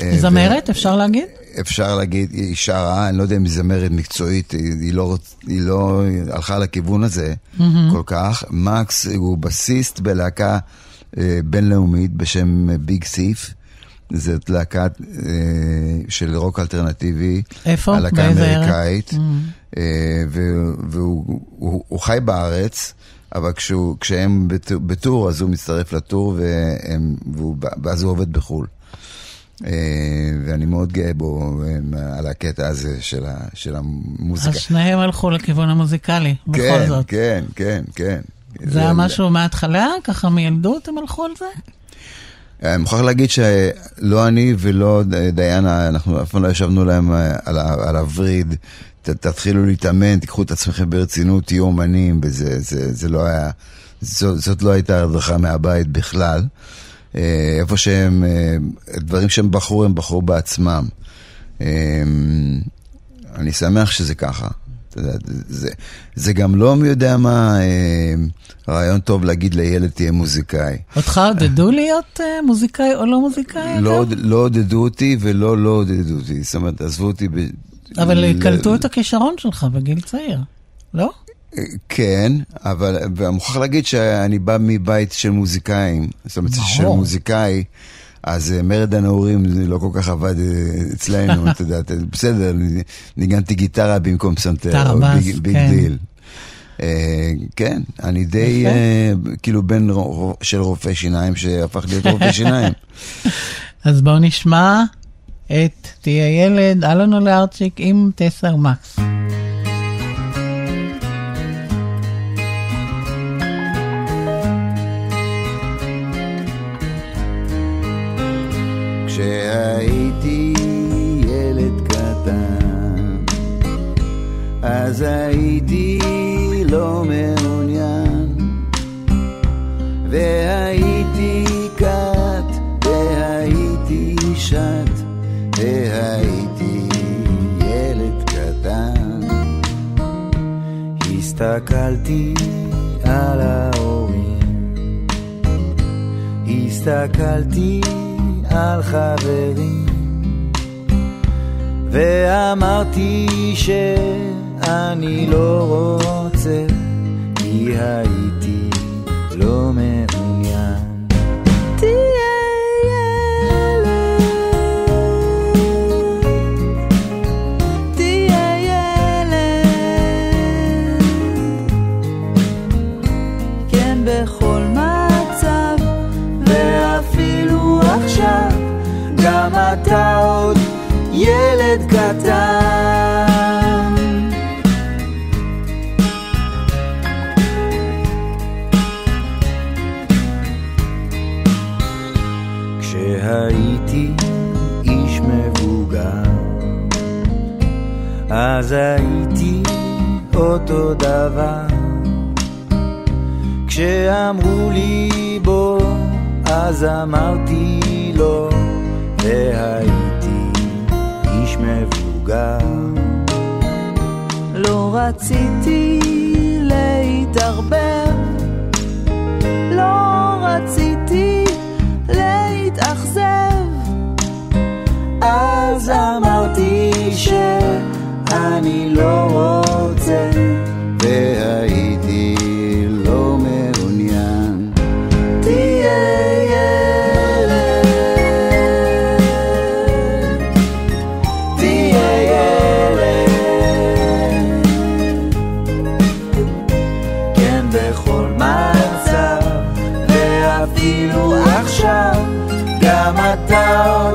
אה, ו- זמרת, אפשר להגיד? אפשר להגיד, היא שרה, אני לא יודע אם היא זמרת מקצועית, היא לא, היא לא הלכה לכיוון הזה מהמם. כל כך. מקס הוא בסיסט בלהקה בינלאומית בשם ביג סיף. זאת להקה אה, של רוק אלטרנטיבי. איפה? הלהקה באיזה ערב? אמריקאית. מהמם. אה, והוא הוא, הוא, הוא חי בארץ, אבל כשהוא, כשהם בטור, בטור אז הוא מצטרף לטור, והם, והוא, ואז הוא עובד בחו"ל. אה, ואני מאוד גאה בו אה, על הקטע הזה של, ה, של המוזיקה. אז שניהם הלכו לכיוון המוזיקלי, בכל כן, זאת. כן, כן, כן. זה היה משהו מההתחלה? ככה מילדות הם הלכו על זה? אני מוכרח להגיד שלא אני ולא דיינה, אנחנו אף פעם לא ישבנו להם אה, על, על הווריד. ת, תתחילו להתאמן, תיקחו את עצמכם ברצינות, תהיו אומנים, וזה זה, זה לא היה, זאת, זאת לא הייתה הדרכה מהבית בכלל. אה, איפה שהם, אה, דברים שהם בחרו, הם בחרו בעצמם. אה, אני שמח שזה ככה. יודע, זה, זה גם לא מי יודע מה אה, רעיון טוב להגיד לילד תהיה מוזיקאי. אותך עודדו להיות אה, מוזיקאי או לא מוזיקאי? לא, לא עודדו אותי ולא לא עודדו אותי. זאת אומרת, עזבו אותי ב... אבל ל- קלטו את הכישרון שלך בגיל צעיר, לא? כן, אבל ואני מוכרח להגיד שאני בא מבית של מוזיקאים. זאת אומרת. של מוזיקאי, אז אה, מרד הנעורים זה לא כל כך עבד אה, אצלנו, אתה יודע, אתה- בסדר, ניגנתי גיטרה במקום פסנתר. big- כן. דיל. אה, כן, אני די כאילו בן של רופא שיניים שהפך להיות רופא שיניים. אז בואו נשמע את תהיה ילד, אלון אולרצ'יק עם טסר מקס. כשהייתי ילד קטן, אז הייתי לא מעוניין, והייתי כת, והייתי שת, והייתי ילד קטן. הסתכלתי על ההורים, הסתכלתי על חברים, ואמרתי שאני לא רוצה, כי הייתי אז הייתי אותו דבר. כשאמרו לי בוא, אז אמרתי לו, והייתי איש מבוגר. לא רציתי להתערבב, לא רציתי להתאכזב. אז אמרתי שאני לא רוצה, והייתי לא מעוניין. תהיה ילד, תהיה ילד. כן, בכל מצב, ואפילו עכשיו, גם אתה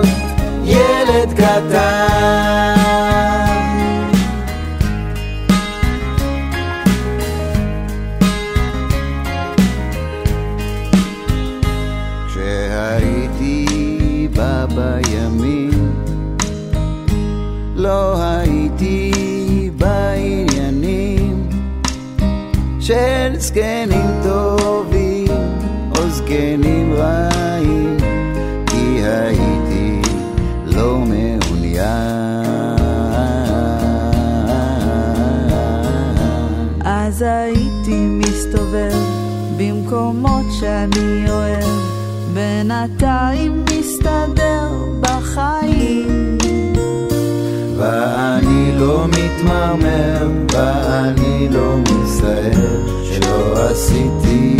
שאני אוהב, בינתיים מסתדר בחיים. ואני לא מתמרמר, ואני לא מצטער, שלא עשיתי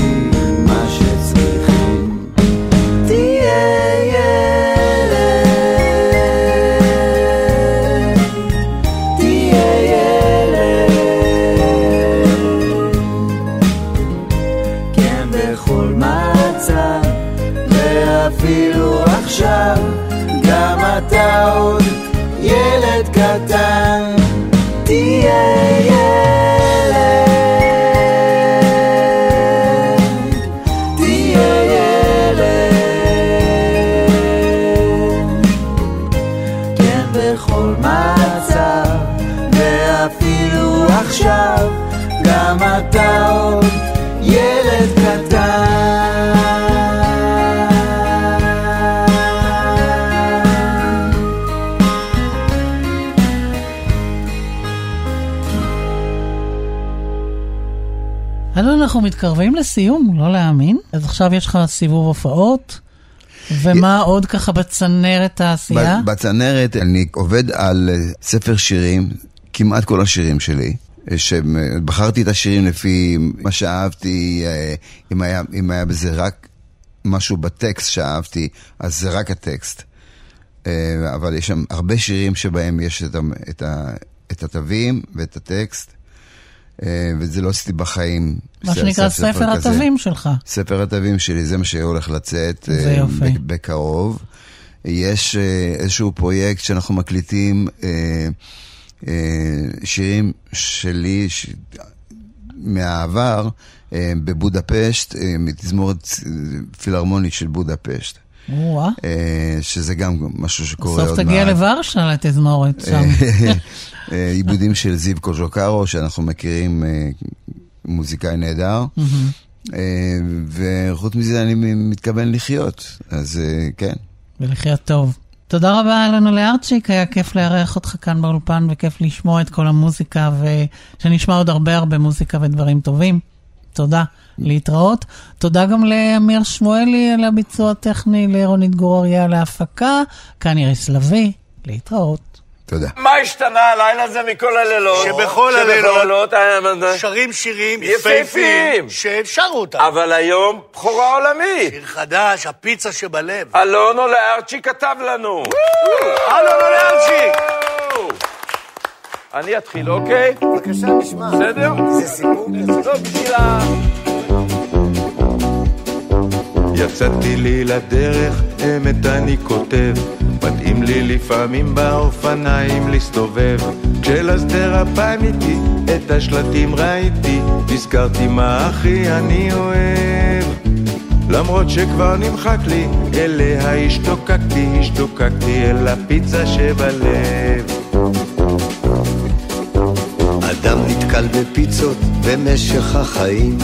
ילד קטן. אלון, אנחנו מתקרבים לסיום, לא להאמין. אז עכשיו יש לך סיבוב הופעות, ומה עוד ככה בצנרת העשייה? בצנרת אני עובד על אה, ספר שירים, כמעט כל השירים שלי. שבחרתי את השירים לפי מה שאהבתי, אה, אם היה, אם היה בזה רק משהו בטקסט שאהבתי, אז זה רק הטקסט. אה, אבל יש שם הרבה שירים שבהם יש את, ה, את, ה, את התווים ואת הטקסט, אה, וזה לא עשיתי בחיים. מה שנקרא ספר ספר. התווים שלך. ספר התווים שלי, זה מה שהולך לצאת בקרוב. יש איזשהו פרויקט שאנחנו מקליטים אה, שירים שלי ש... מהעבר אה, בבודפשט, אה, מתזמורת אה, פילהרמונית של בודפשט. או-אה. אה, שזה גם משהו שקורה עוד בסוף מעט. תגיע לוורשה לתזמורת שם. אה, עיבודים של זיו קוז'וקרו, שאנחנו מכירים, אה, מוזיקאי נהדר. אה, וחוץ מזה אני מתכוון לחיות, אז אה, כן. ולחיות טוב. תודה רבה אלונה לארצ'יק, היה כיף לארח אותך כאן באולפן וכיף לשמוע את כל המוזיקה ושנשמע עוד הרבה הרבה מוזיקה ודברים טובים. תודה, להתראות. תודה גם לאמיר שמואלי על הביצוע הטכני, לרונית גור אריה על ההפקה, כאן איריס לביא, להתראות. תודה. מה השתנה הלילה הזה מכל הלילות? שבכל הלילות שרים שירים יפהפיים. יפהפיים ששרו אותם. אבל היום בכורה עולמית. שיר חדש, הפיצה שבלב. אלונו לארצ'י כתב לנו. אלונו לארצ'י. אני אתחיל, אוקיי? בבקשה, נשמע. בסדר? זה סיפור כזה. טוב, בשביל ה... יצאתי לי לדרך, אמת אני כותב, מתאים לי לפעמים באופניים להסתובב. כשלסדר הפעם איתי, את השלטים ראיתי, נזכרתי מה הכי אני אוהב. למרות שכבר נמחק לי, אליה השתוקקתי, השתוקקתי אל הפיצה שבלב. אדם נתקל בפיצות במשך החיים,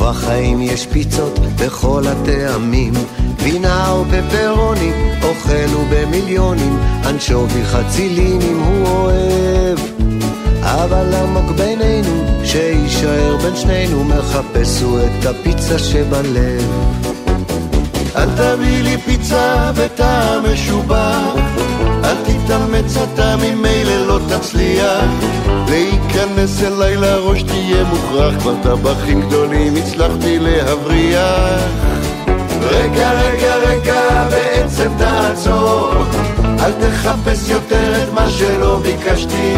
ובחיים יש פיצות בכל הטעמים. גבינה או פפרוני, אוכל ובמיליונים, אנשובי חצילים הוא אוהב. אבל עמוק בינינו, שיישאר בין שנינו, מחפשו את הפיצה שבלב. אל תביא לי פיצה בטעם משובח, אל תתאמץ אתה ממילא לא תצליח. להיכנס אליי לראש תהיה מוכרח, כבר טבחים גדולים הצלחתי להבריח. רגע, רגע, רגע, בעצם תעצור, אל תחפש יותר את מה שלא ביקשתי.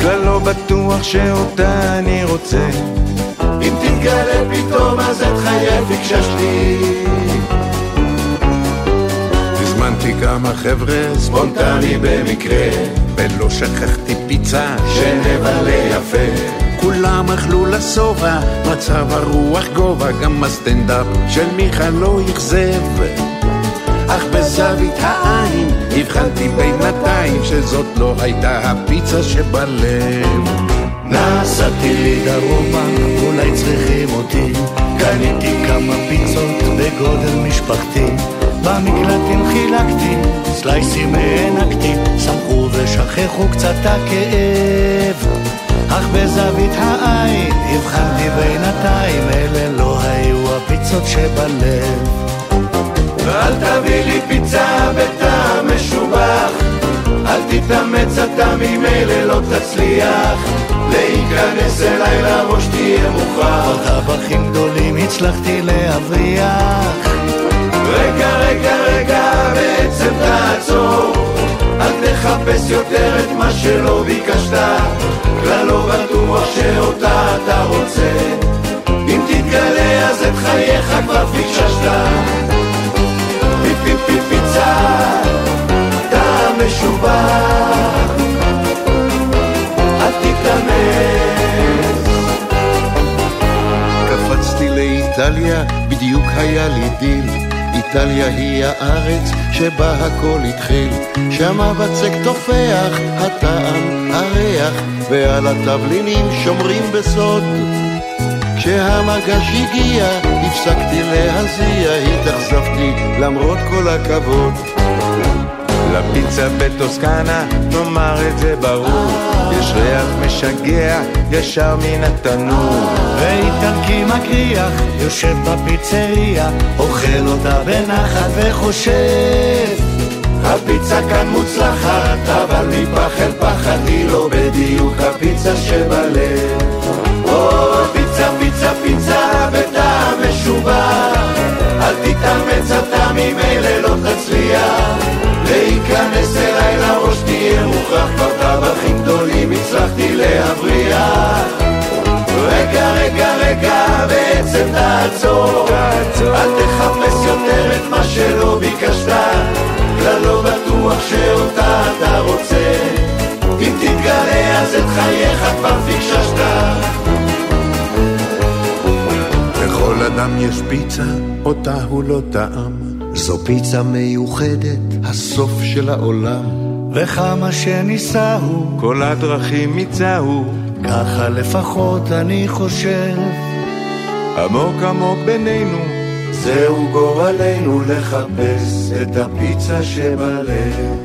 כלל לא בטוח שאותה אני רוצה. אם תתגלה פתאום אז את חיי פיקששתי. הזמנתי כמה חבר'ה ספונטני במקרה, ולא שכחתי פיצה שנבלה יפה. כולם אכלו לשובע, מצב הרוח גובה, גם הסטנדאפ של מיכה לא אכזב. אך בזווית העין הבחנתי בינתיים שזאת לא הייתה הפיצה שבלב. נסעתי לי דרומה, אולי צריכים אותי. קניתי כמה פיצות בגודל משפחתי. במקלטים חילקתי, סלייסים הענקתי, שמחו ושכחו קצת הכאב. אך בזווית העין הבחנתי בינתיים, אלה לא היו הפיצות שבלב. ואל תביא לי פיצה בטעם משובח, אל תתאמץ אתה ממילא לא תצליח. להיכנס אליי לראש תהיה מוכרח. טבחים גדולים הצלחתי להבריח. רגע, רגע, רגע, בעצם תעצור. אל תחפש יותר את מה שלא ביקשת, כלל לא בטוח שאותה אתה רוצה. אם תתגלה אז את חייך כבר פיקששת. פי פי פי פיצה, טעם משובח. אל תתאמץ. קפצתי לאיטליה, בדיוק היה לי דיל. איטליה היא הארץ שבה הכל התחיל. שם הבצק תופח, הטעם, הריח, ועל התבלינים שומרים בסוד. כשהמגש הגיע, הפסקתי להזיע, התאכזבתי למרות כל הכבוד. לפיצה בטוסקנה, נאמר את זה ברור, יש ריח משגע ישר מן התנור. ואיטלקי מקריח, יושב בפיצריה, אוכל אותה בנחת וחושב. הפיצה כאן מוצלחת, אבל מפח אל פחד היא לא בדיוק הפיצה שבלב. או פיצה, פיצה, פיצה בטעם משובח, אל תתאמץ אתה ממילא לא תצליח. להיכנס אליי לראש תהיה מוכרח, כבר טבחים גדולים הצלחתי להבריח. רגע, רגע, רגע, בעצם תעצור. אל תחפש יותר את מה שלא ביקשת, כלל לא בטוח שאותה אתה רוצה. אם תתגלה אז את חייך כבר פיקששת. לכל אדם יש פיצה, אותה הוא לא טעם. זו פיצה מיוחדת, הסוף של העולם. וכמה שניסהו, כל הדרכים מיצהו, ככה לפחות אני חושב. עמוק עמוק בינינו, זהו גורלנו לחפש את הפיצה שבלב.